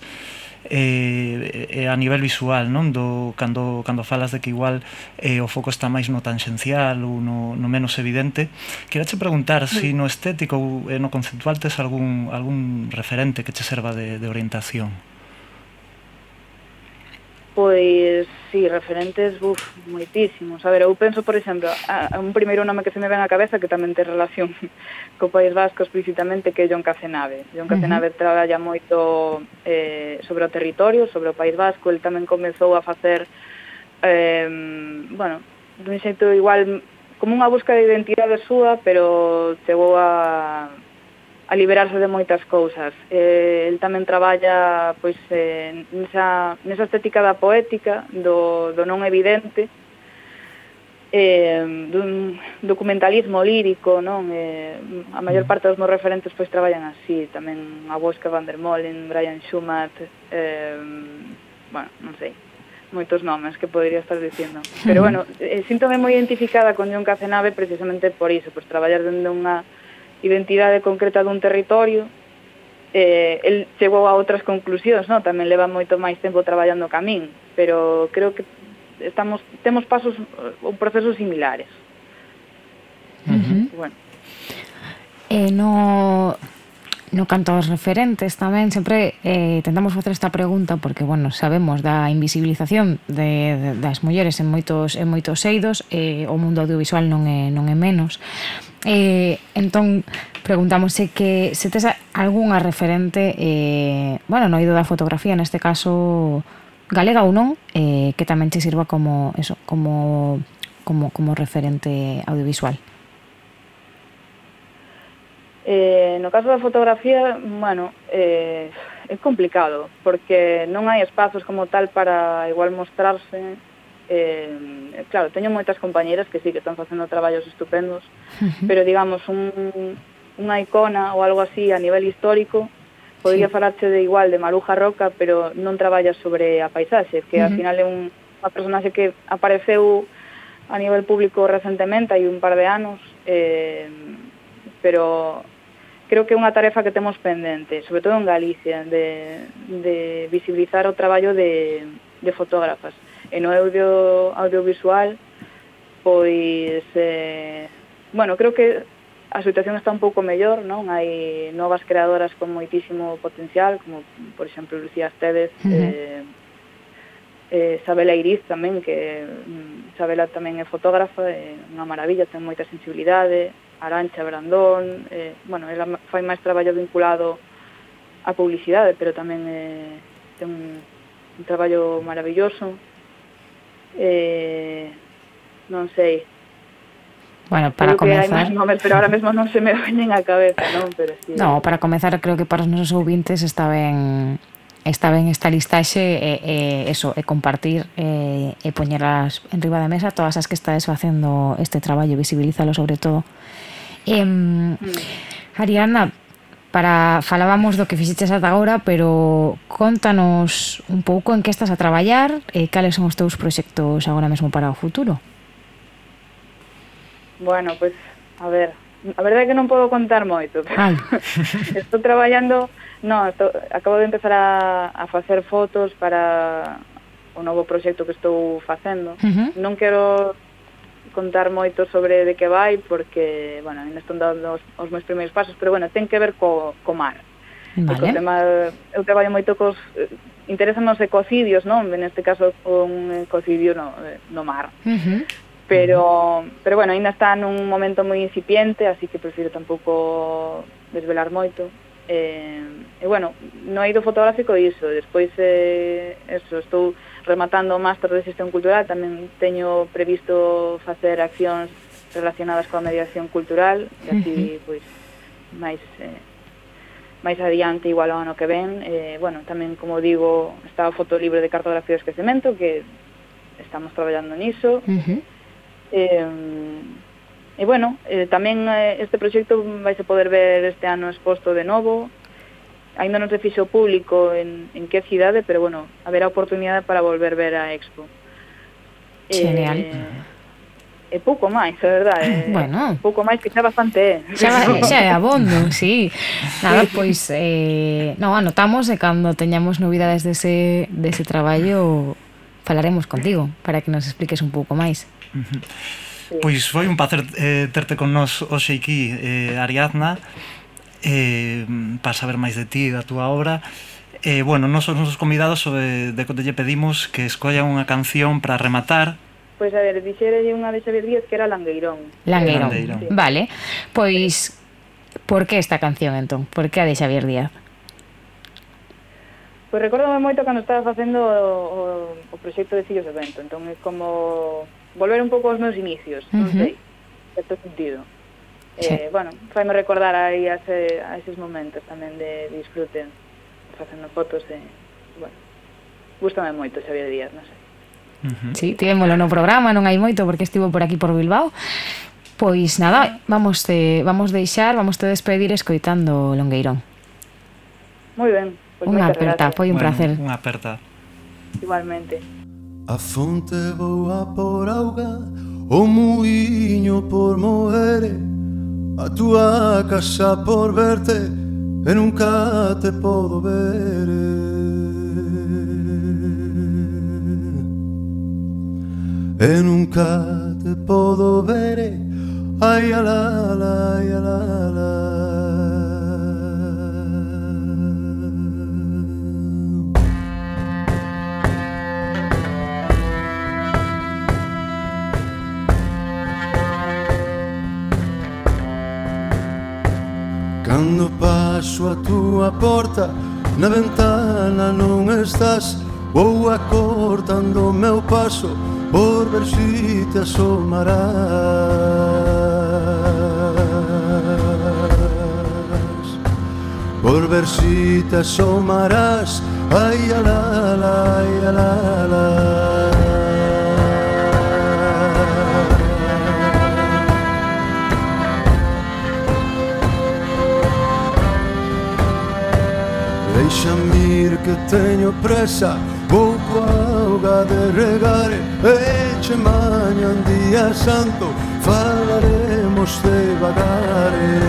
eh, eh, a nivel visual, non? Do, cando, cando falas de que igual eh, o foco está máis no tangencial ou no, no menos evidente, querache preguntar se si no estético ou eh, no conceptual tes algún, algún referente que che serva de, de orientación. Pois, si, sí, referentes, buf, moitísimos. A ver, eu penso, por exemplo, a, a un primeiro nome que se me ven á cabeza que tamén ten relación <laughs> co País Vasco explícitamente que é John Cacenave. John Cacenave uh -huh. traballa moito eh, sobre o territorio, sobre o País Vasco, el tamén comezou a facer, eh, bueno, dun xeito igual como unha busca de identidade súa, pero chegou a a liberarse de moitas cousas. Eh, el tamén traballa pois eh, nesa, nesa estética da poética, do, do non evidente, eh, dun documentalismo lírico, non? Eh, a maior mm. parte dos meus referentes pois traballan así, tamén a Bosca van der Molen, Brian Schumann, eh, bueno, non sei, moitos nomes que podría estar dicindo. Pero <laughs> bueno, eh, síntome moi identificada con John Cacenave precisamente por iso, por traballar dende unha identidade concreta dun territorio, eh, el chegou a outras conclusións, no? tamén leva moito máis tempo traballando ca min, pero creo que estamos temos pasos eh, ou procesos similares. Uh -huh. Bueno. Eh, no No canto aos referentes tamén sempre eh, tentamos facer esta pregunta porque bueno, sabemos da invisibilización de, de, das mulleres en moitos en moitos eidos, eh, o mundo audiovisual non é non é menos. Eh, entón preguntamos se que se tes algunha referente eh, bueno, no eido da fotografía neste caso galega ou non, eh, que tamén te sirva como eso, como como como referente audiovisual. Eh, no caso da fotografía, bueno, eh, é complicado, porque non hai espazos como tal para igual mostrarse. Eh, eh claro, teño moitas compañeiras que sí que están facendo traballos estupendos, uh -huh. pero digamos un, unha icona ou algo así a nivel histórico podría sí. falarche de igual de Maruja Roca, pero non traballa sobre a paisaxe, que uh -huh. ao final é un, unha personaxe que apareceu a nivel público recentemente, hai un par de anos, eh, pero creo que é unha tarefa que temos pendente, sobre todo en Galicia, de, de visibilizar o traballo de, de fotógrafas. E no audio, audiovisual, pois, eh, bueno, creo que a situación está un pouco mellor, non? Hai novas creadoras con moitísimo potencial, como, por exemplo, Lucía Esteves, uh -huh. eh, eh, Sabela Iriz tamén, que mm, Sabela tamén é fotógrafa, é unha maravilla, ten moita sensibilidade, Arancha Brandón, eh, bueno, ela fai máis traballo vinculado á publicidade, pero tamén eh, ten un, un traballo maravilloso. Eh, non sei. Bueno, para creo comenzar... Que hai máis nomes, pero ahora mesmo non se me veñen á cabeza, non? Pero sí. No, para comenzar, creo que para os nosos ouvintes está ben está ben esta listaxe e, e eso, e compartir e, e poñelas en riba da mesa todas as que estades facendo este traballo, visibilízalo sobre todo Eh, hmm. Ariana, para falábamos do que fixeches ata agora, pero contanos un pouco en que estás a traballar e cales son os teus proxectos agora mesmo para o futuro. Bueno, pois, pues, a ver, a verdade é que non podo contar moito. <laughs> Estou traballando, no, estou, acabo de empezar a, a facer fotos para o novo proxecto que estou facendo. Uh -huh. Non quero contar moito sobre de que vai porque, bueno, ainda están dando os, os meus primeiros pasos, pero bueno, ten que ver co, co mar. Vale. O tema, eu traballo moito cos interesan os ecocidios, non? Neste caso un ecocidio no, no mar. Uh -huh. Pero pero bueno, ainda está nun momento moi incipiente, así que prefiro tampouco desvelar moito. Eh, e bueno, no eido fotográfico iso, despois eh, eso, estou rematando o máster de xestión cultural tamén teño previsto facer accións relacionadas coa mediación cultural, e así, uh -huh. pois, máis... Eh, máis adiante, igual ao ano que ven, eh, bueno, tamén, como digo, está o fotolibro de cartografía do esquecemento, que estamos traballando niso. Uh -huh. eh, e, bueno, eh, tamén eh, este proxecto vais a poder ver este ano exposto de novo, Ainda non se fixo público en, en que cidade, pero bueno, haberá oportunidade para volver ver a Expo. Genial. Eh, e pouco máis, é verdade. <laughs> Bueno. Eh, pouco máis que xa bastante é. Xa, <laughs> xa é abondo, <laughs> sí. Nada, sí. pois, eh, no, anotamos e cando teñamos novidades dese, dese traballo falaremos contigo para que nos expliques un pouco máis. Uh -huh. Pois foi un placer eh, terte con nós hoxe aquí, eh, Ariadna eh, para saber máis de ti, da túa obra. Eh, bueno, nos os nosos convidados sobre, de Cotelle pedimos que escollan unha canción para rematar Pois a ver, dixerelle unha de Xavier Díaz que era Langueirón. Langueirón, Langueirón. Sí. vale. Pois, por que esta canción entón? Por que a de Xavier Díaz? Pois recordame moito cando estaba facendo o, o, o proxecto de Fillos de Vento. Entón é como volver un pouco aos meus inicios, uh -huh. non sei, certo sentido. Sí. Eh, bueno, faime recordar aí a, ese, a eses momentos tamén de disfrute facendo fotos e, bueno, gustame moito Xavier Díaz, non sei. Uh -huh. Sí, tivémolo no programa, non hai moito porque estivo por aquí por Bilbao. Pois nada, vamos te, vamos deixar, vamos te despedir escoitando Longueirón. Moi ben. Pois unha aperta, foi un bueno, placer. Unha aperta. Igualmente. A fonte boa por auga, o muiño por moere, A túa casa por verte E nunca te podo ver. E nunca te podo ver. Ai, ala, ala, ai, ala, ala. Cando paso a túa porta Na ventana non estás Vou acortando o meu paso Por ver si te asomarás. Por ver si te asomarás Ai, alá, alá, ai, alá, alá sentir que teño presa. Vou coa auga de regar Eche maña un día santo. Falaremos de vagare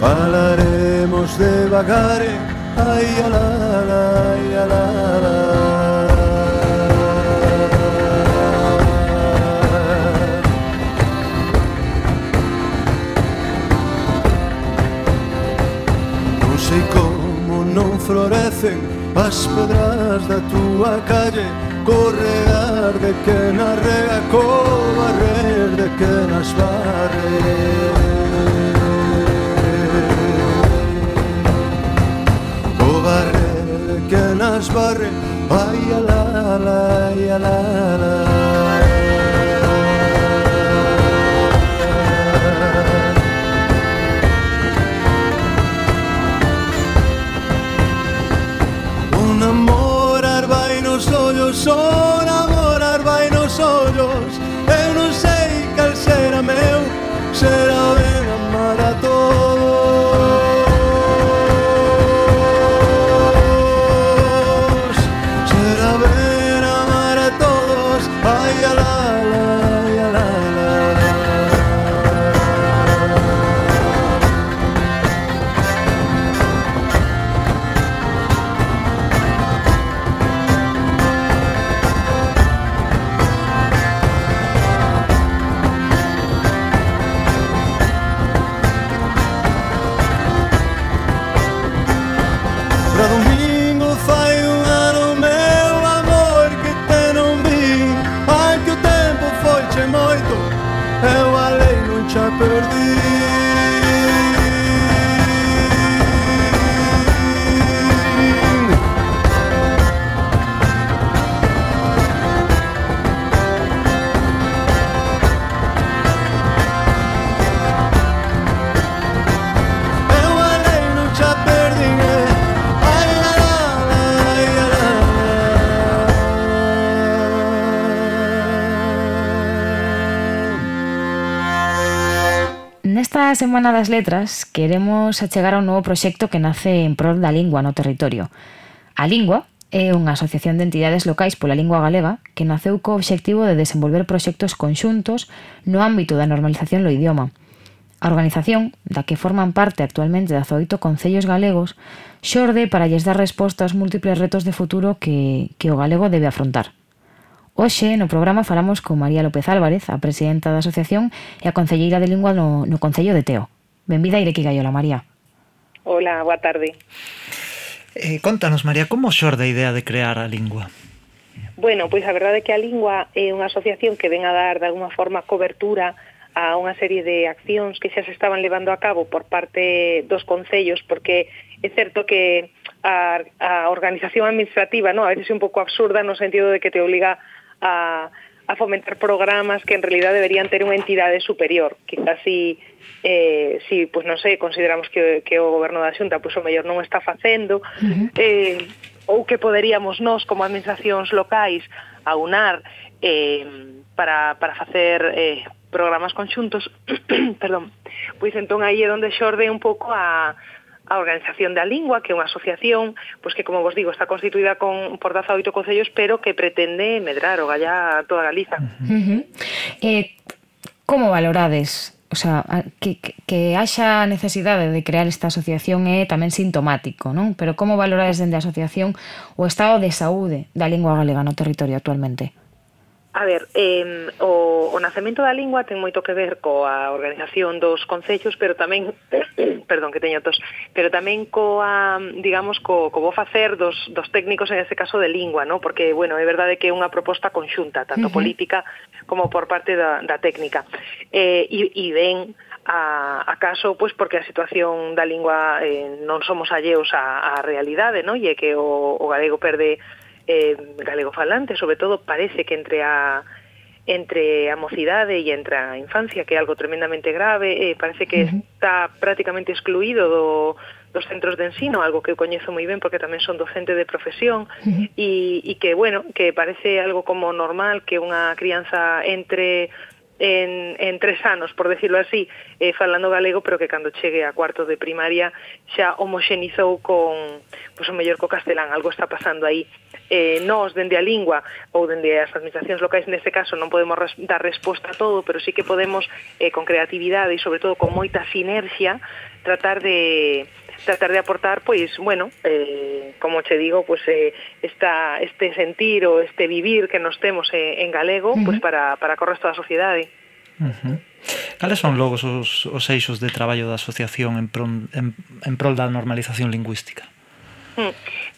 Falaremos de vagare Ai, ala, ai, ala, As pedras da túa calle Correar de que na rega Cobarrer de que nas barre. Cobarrer de que nas barre Ai, ala, ala, ai, ala, ala. Será Nesta Semana das Letras queremos achegar un novo proxecto que nace en prol da lingua no territorio. A Lingua é unha asociación de entidades locais pola lingua galega que naceu co obxectivo de desenvolver proxectos conxuntos no ámbito da normalización do idioma. A organización, da que forman parte actualmente 18 concellos galegos, xorde para lles dar resposta aos múltiples retos de futuro que, que o galego debe afrontar. Hoxe, no programa, falamos con María López Álvarez, a presidenta da asociación e a concelleira de Lingua no, no Concello de Teo. Benvida, Ireki Gaiola, María. Hola, boa tarde. Eh, contanos, María, como xorde a idea de crear a Lingua? Bueno, pois a verdade é que a Lingua é unha asociación que ven a dar de alguma forma cobertura a unha serie de accións que xa se estaban levando a cabo por parte dos concellos, porque é certo que a, a organización administrativa no a veces é un pouco absurda no sentido de que te obliga a, a fomentar programas que en realidad deberían ter unha entidade superior. Quizás si, eh, si pues non sei, consideramos que, que o goberno da Xunta pues, o mellor non está facendo, uh -huh. eh, ou que poderíamos nós como administracións locais aunar eh, para, para facer eh, programas conxuntos, <coughs> perdón, pois entón aí é onde xorde un pouco a, a Organización da Lingua, que é unha asociación pois que, como vos digo, está constituída con, por 18 concellos, pero que pretende medrar o gallá toda Galiza. Uh -huh. eh, como valorades o sea, que, que, que haxa necesidade de crear esta asociación é tamén sintomático, non? Pero como valorades dende a asociación o estado de saúde da lingua galega no territorio actualmente? A ver, eh, o, o nacemento da lingua ten moito que ver coa organización dos concellos, pero tamén, <clears throat> perdón que teño tos, pero tamén coa, digamos, co, co vou facer dos, dos técnicos en este caso de lingua, ¿no? porque, bueno, é verdade que é unha proposta conxunta, tanto uh -huh. política como por parte da, da técnica. Eh, e, e ven a, a caso pois porque a situación da lingua eh, non somos alleos á, á realidade, non? E é que o, o galego perde eh, galegofalante, sobre todo parece que entre a entre a mocidade e entre a infancia, que é algo tremendamente grave, eh, parece que uh -huh. está prácticamente excluído do, dos centros de ensino, algo que eu coñezo moi ben porque tamén son docente de profesión uh -huh. e, e que, bueno, que parece algo como normal que unha crianza entre en, en tres anos, por decirlo así, eh, falando galego, pero que cando chegue a cuarto de primaria xa homoxenizou con, pois, o mellor co castelán, algo está pasando aí. Eh, nós, dende a lingua ou dende as administracións locais, neste caso, non podemos res, dar resposta a todo, pero sí que podemos, eh, con creatividade e, sobre todo, con moita sinerxia, tratar de tratar de aportar, pois, bueno, eh, como che digo, pues eh, esta, este sentir ou este vivir que nos temos eh, en galego, uh -huh. pues para, para co resto da sociedade. Uh -huh. Cales son logo os, os eixos de traballo da asociación en, pron, en, en prol da normalización lingüística?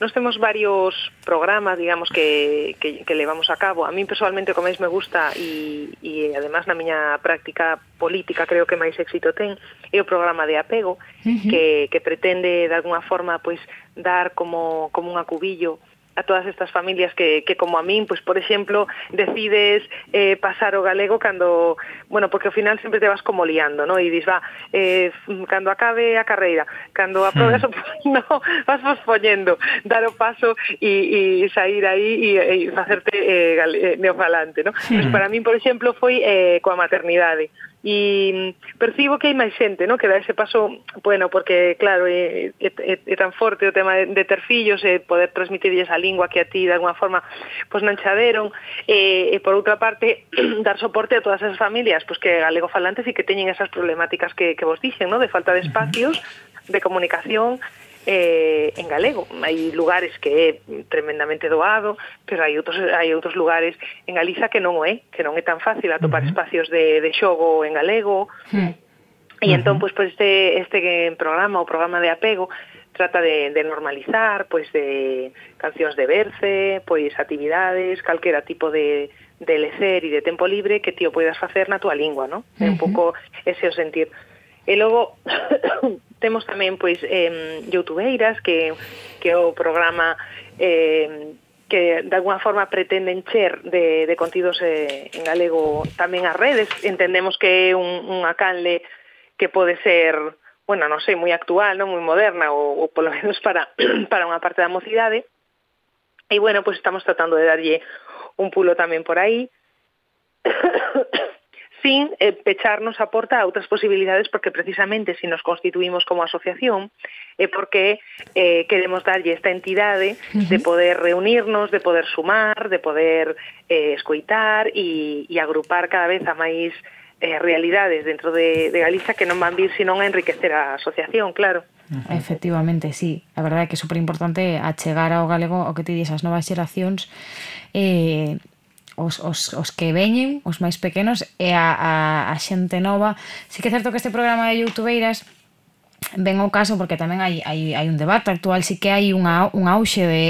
Nos temos varios programas, digamos, que, que, que levamos a cabo. A mí personalmente, como máis me gusta e, e además na miña práctica política creo que máis éxito ten, é o programa de apego, uh -huh. que, que pretende de alguna forma pois dar como, como un acubillo a todas estas familias que, que como a min, pois, por exemplo, decides eh, pasar o galego cando, bueno, porque ao final sempre te vas como liando, no? E dis, va, eh, cando acabe a carreira, cando aprobes hmm. <laughs> o no, vas pospoñendo, dar o paso e, e sair aí e, e facerte eh, eh neofalante, no? Pois para min, por exemplo, foi eh, coa maternidade e percibo que hai máis xente no? que dá ese paso, bueno, porque claro, é, é, é tan forte o tema de, de ter fillos e eh, poder transmitirlles a lingua que a ti de alguna forma pois non xa e, e por outra parte <clears throat> dar soporte a todas esas familias pois que galego falantes e que teñen esas problemáticas que, que vos dixen, no? de falta de espacios de comunicación eh, en galego. Hai lugares que é tremendamente doado, pero hai outros hai outros lugares en Galiza que non o é, que non é tan fácil atopar uh -huh. espacios de, de xogo en galego. Uh -huh. E entón, pois, pois este, este programa, o programa de apego, trata de, de normalizar, pois, de cancións de verse, pois, actividades, calquera tipo de, de lecer e de tempo libre que tío poidas facer na tua lingua, non? É uh -huh. un pouco ese o sentir. E logo <coughs> temos tamén pois eh, youtubeiras que, que o programa eh, que de alguna forma pretenden cher de, de contidos eh, en galego tamén as redes. Entendemos que é un, unha canle que pode ser, bueno, non sei, moi actual, non moi moderna, ou, ou polo menos para, <coughs> para unha parte da mocidade. E bueno, pois pues estamos tratando de darlle un pulo tamén por aí. <coughs> sin eh, pecharnos a porta a outras posibilidades porque precisamente se si nos constituímos como asociación é eh, porque eh, queremos darlle esta entidade uh -huh. de poder reunirnos, de poder sumar, de poder eh, escoitar e, e agrupar cada vez a máis eh, realidades dentro de, de Galiza que non van vir senón a enriquecer a asociación, claro. Efectivamente, sí. A verdade é que é super importante achegar ao galego o que te dis as novas xeracións eh, os, os, os que veñen, os máis pequenos e a, a, a xente nova. Si que é certo que este programa de youtubeiras ven ao caso porque tamén hai, hai, hai un debate actual, si que hai unha, un auxe de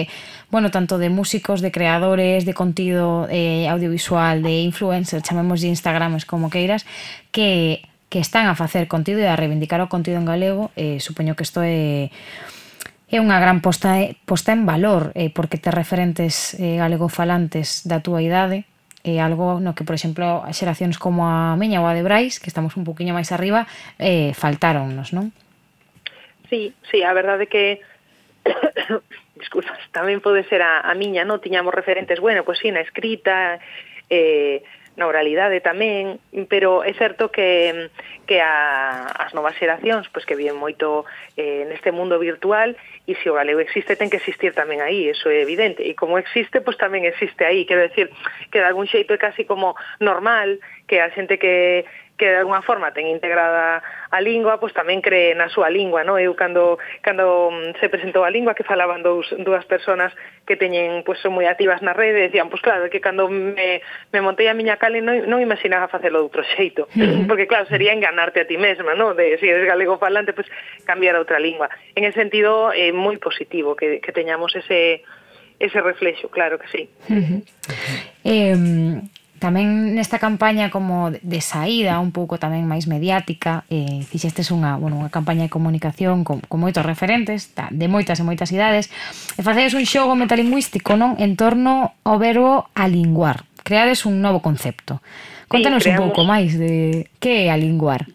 bueno, tanto de músicos, de creadores, de contido eh, audiovisual, de influencers, chamemos de Instagrams como queiras, que, que están a facer contido e a reivindicar o contido en galego, eh, supoño que isto é... Eh, é unha gran posta, eh, posta en valor eh, porque te referentes eh, galegofalantes da túa idade é eh, algo no que, por exemplo, as xeracións como a miña ou a de Brais, que estamos un poquinho máis arriba, eh, faltáronnos, non? Sí, sí, a verdade que <coughs> disculpas, tamén pode ser a, a miña, non? Tiñamos referentes, bueno, pois pues, sí, na escrita, eh, na oralidade tamén, pero é certo que, que a, as novas xeracións pois, que viven moito eh, neste mundo virtual e se o galego existe ten que existir tamén aí, eso é evidente, e como existe, pois tamén existe aí, quero decir, que de algún xeito é casi como normal que a xente que que de alguna forma ten integrada a lingua, pois tamén cree na súa lingua, no? Eu cando cando mm, se presentou a lingua que falaban dous dúas persoas que teñen pois son moi activas na rede, decían, pois claro, que cando me, me montei a miña cale non, non imaginaba facelo de outro xeito, <laughs> porque claro, sería enganarte a ti mesma, no? De se si eres galego falante, pois cambiar a outra lingua. En ese sentido é eh, moi positivo que que teñamos ese ese reflexo, claro que sí. Uh -huh. eh Tamén nesta campaña como de saída, un pouco tamén máis mediática, eh, fixestes unha, bueno, unha campaña de comunicación con, con moitos referentes, ta, de moitas e moitas idades, e facedes un xogo metalingüístico non en torno ao verbo alinguar. Creades un novo concepto. Contanos sí, creamos... un pouco máis de que é alinguar.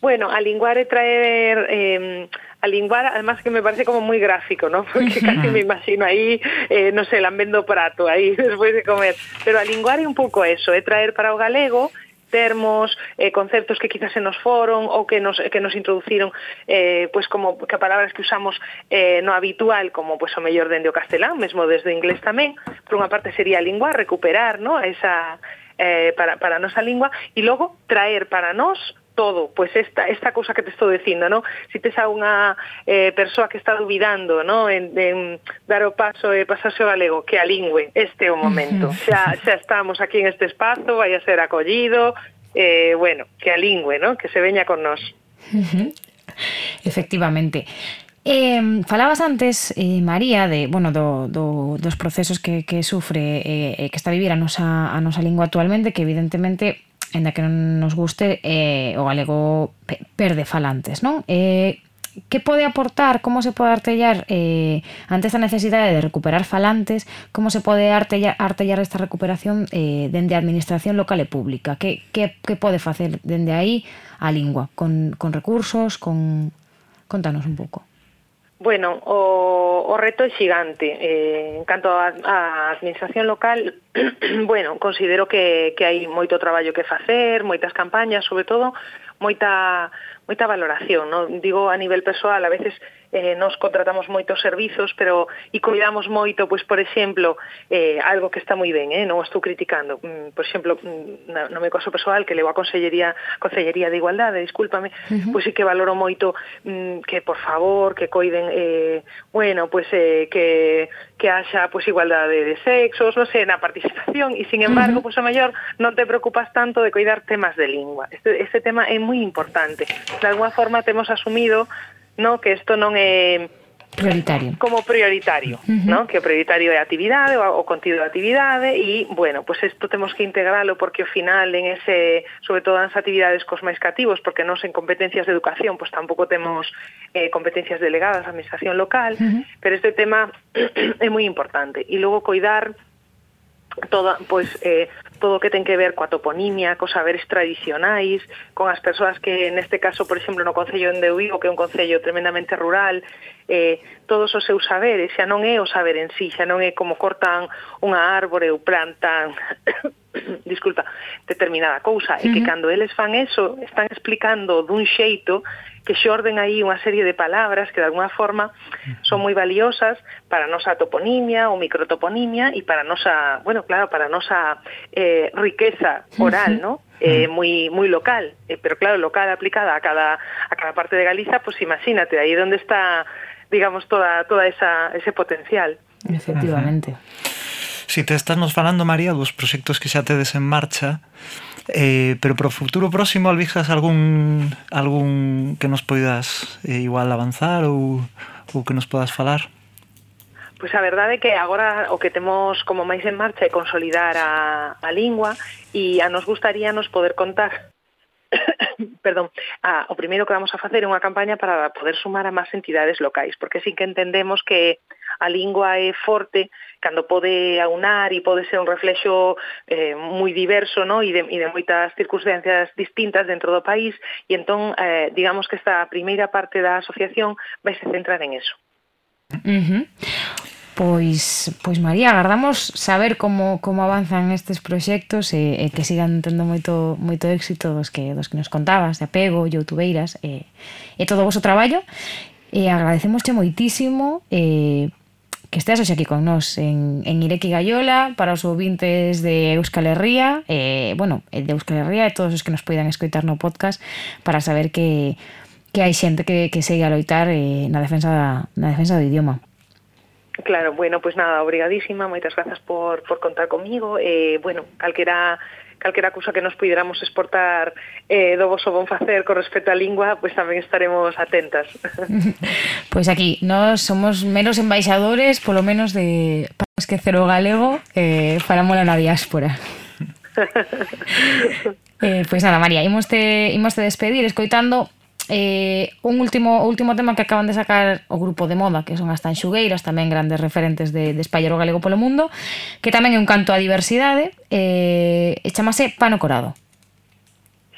Bueno, alinguar é traer eh, a linguar, además que me parece como muy gráfico, ¿no? <laughs> Porque casi me imagino ahí, eh, no sé, lambendo prato aí <laughs> despois de comer. Pero a linguar é un pouco eso, é traer para o galego termos, eh, conceptos que quizás se nos foron ou que nos, que nos introduciron eh, pues como que palabras que usamos eh, no habitual como pues o mellor dende o castelán, mesmo desde o inglés tamén, por unha parte sería a lingua, recuperar ¿no? esa, eh, para, para a nosa lingua e logo traer para nós todo, pois pues esta esta cousa que te estou dicindo, ¿no? Si tes a unha eh, persoa que está dubidando, ¿no? En, en dar o paso e pasarse ao galego, que a lingüe, este é o momento. Xa, xa estamos aquí en este espazo, vai a ser acollido, eh, bueno, que a lingüe, ¿no? Que se veña con nós. Efectivamente. Eh, falabas antes, eh, María, de bueno do, do, dos procesos que, que sufre eh, eh que está a vivir a nosa, a nosa lingua actualmente, que evidentemente en que non nos guste eh, o galego perde falantes, non? Eh, que pode aportar, como se pode artellar eh, ante esta necesidade de recuperar falantes, como se pode artellar, artellar esta recuperación eh, dende a administración local e pública? Que, que, que pode facer dende aí a lingua? Con, con recursos, con... Contanos un pouco. Bueno, o, o reto é xigante. Eh, en canto á administración local, <clears throat> bueno, considero que, que hai moito traballo que facer, moitas campañas, sobre todo, moita, moita valoración. No? Digo a nivel persoal, a veces eh, nos contratamos moitos servizos, pero e cuidamos moito, pois por exemplo, eh, algo que está moi ben, eh, non estou criticando, mm, por exemplo, mm, na, no meu caso persoal que levo a Consellería, Consellería de Igualdade, discúlpame, uh -huh. pois sí que valoro moito mm, que por favor, que coiden eh, bueno, pois eh, que que haxa pois igualdade de sexos, non sei, na participación e sin embargo, uh -huh. pois a maior non te preocupas tanto de coidar temas de lingua. Este, este tema é moi importante. De alguma forma temos asumido no que isto non é prioritario. Como prioritario, uh -huh. ¿no? Que o prioritario é a actividade, o, o contido da actividade e, bueno, pois pues isto temos que integralo porque ao final en ese, sobre todo nas actividades cos máis cativos, porque non en competencias de educación, pois pues, tampouco temos eh, competencias delegadas á administración local, uh -huh. pero este tema <clears throat> é moi importante. E logo coidar toda, pois eh, todo o que ten que ver coa toponimia, cos saberes tradicionais, con as persoas que neste caso, por exemplo, no Concello de Vigo, que é un concello tremendamente rural, eh, todos os seus saberes, xa non é o saber en sí, xa non é como cortan unha árbore ou plantan <coughs> disculpa, determinada cousa, uh -huh. e que cando eles fan eso, están explicando dun xeito que xorden aí unha serie de palabras que de alguna forma son moi valiosas para a nosa toponimia ou microtoponimia e para a nosa, bueno, claro, para a nosa eh, riqueza oral, ¿no? eh, moi moi local, eh, pero claro, local aplicada a cada a cada parte de Galiza, pues imagínate, aí onde está digamos toda toda esa ese potencial. Efectivamente. Si te estás nos falando María dos proxectos que xa tedes en marcha, Eh, pero para o futuro próximo, Alvijas, algún, algún que nos poidas eh, igual avanzar ou, ou que nos podas falar? Pois a verdade é que agora o que temos como máis en marcha é consolidar a, a lingua e a nos gustaría nos poder contar <coughs> perdón, a, o primeiro que vamos a facer é unha campaña para poder sumar a máis entidades locais, porque sí que entendemos que a lingua é forte cando pode aunar e pode ser un reflexo eh, moi diverso no? e, de, e de moitas circunstancias distintas dentro do país e entón eh, digamos que esta primeira parte da asociación vai se centrar en eso. Uh -huh. Pois, pois María, agardamos saber como, como avanzan estes proxectos e, e que sigan tendo moito, moito éxito dos que, dos que nos contabas, de apego, youtubeiras e, e todo o vosso traballo. E agradecemosche moitísimo eh, que hoxe aquí con nós en, en Ireki Gaiola para os ouvintes de Euskal Herria eh, bueno, de Euskal Herria e todos os que nos poidan escoitar no podcast para saber que, que hai xente que, que segue a loitar eh, na defensa na defensa do idioma Claro, bueno, pues nada, obrigadísima, moitas grazas por, por contar comigo. Eh, bueno, calquera calquera cousa que nos puideramos exportar eh, do vosso bon facer con respecto á lingua, pois pues tamén estaremos atentas. <laughs> pois pues aquí, nós somos menos embaixadores, polo menos de para esquecer o galego, eh, para mola na diáspora. <laughs> eh, pois pues nada, María, imos te, imos te despedir escoitando eh, un último último tema que acaban de sacar o grupo de moda, que son as tanxugueiras, tamén grandes referentes de, de espallero galego polo mundo, que tamén é un canto á diversidade, eh, e chamase Pano Corado.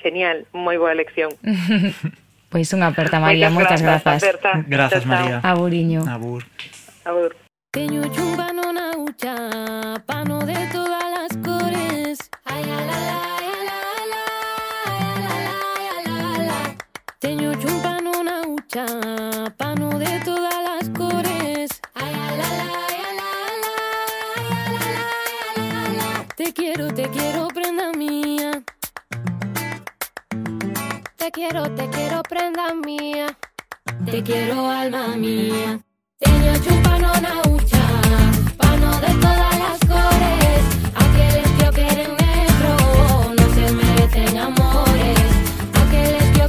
Genial, moi boa elección. <laughs> pois unha aperta, María, moitas grazas. Grazas, grazas María. Aburiño. Abur. Abur. Teño chumba non ucha, pano de todas las na ucha, pano de todas las cores. Ay, la, la, la, te quiero, te quiero, prenda mía. Te quiero, te quiero, prenda mía. Te quiero, alma mía. Teño un pano na ucha, pano de todas las cores. Aqueles que o queren negro, no se merecen amores. Aqueles que o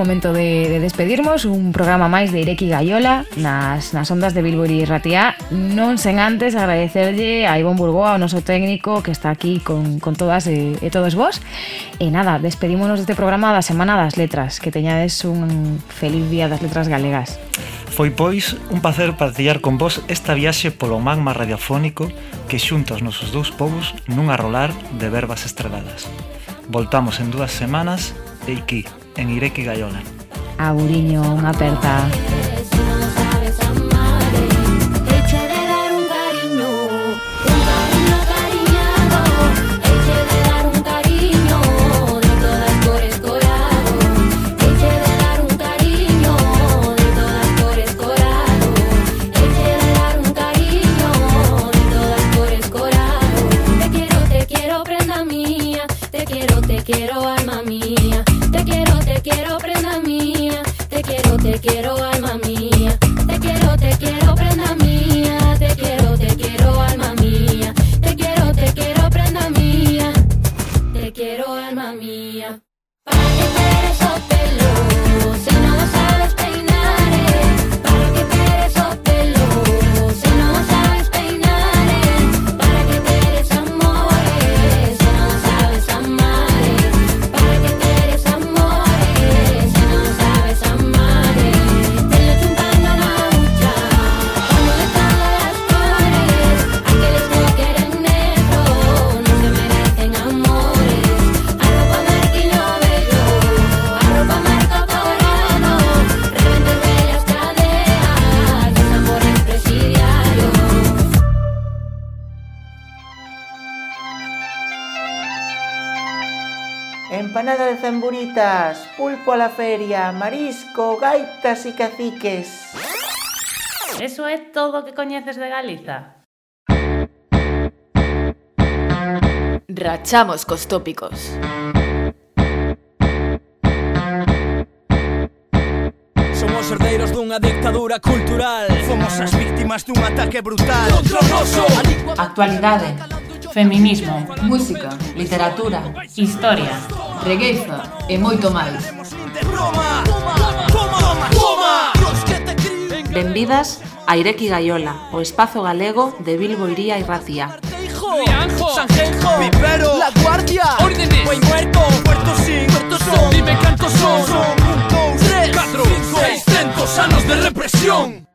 momento de, de despedirmos un programa máis de Ireki Gaiola nas, nas ondas de Bilbo e Ratia. Non sen antes agradecerlle a Ivón Burgoa, o noso técnico que está aquí con, con todas e, e todos vos. E nada, despedímonos deste programa da Semana das Letras que teñades un feliz día das letras galegas. Foi pois un placer partillar con vos esta viaxe polo magma radiofónico que xunta os nosos dous povos nun arrolar de verbas estreladas. Voltamos en dúas semanas e aquí, en Ireki Gaiola. Aburiño, unha aperta pola feria, marisco, gaitas e caciques. Eso é todo o que coñeces de Galiza? Rachamos cos tópicos. Somos herdeiros dunha dictadura cultural Fomos as víctimas dun ataque brutal Contra o noso Actualidade Feminismo, música, literatura, historia, regueifa e moito máis. Benvidas a Ireki Gaiola, o espazo galego de Bilbo Iría e Racía. Rianjo, Sanjenjo, Vivero, La Guardia, Órdenes, Buen Muerto, Puerto Sin, Puerto Son, Dime cantos son, son, un, dos, tres, cuatro, cinco, seiscientos anos de represión.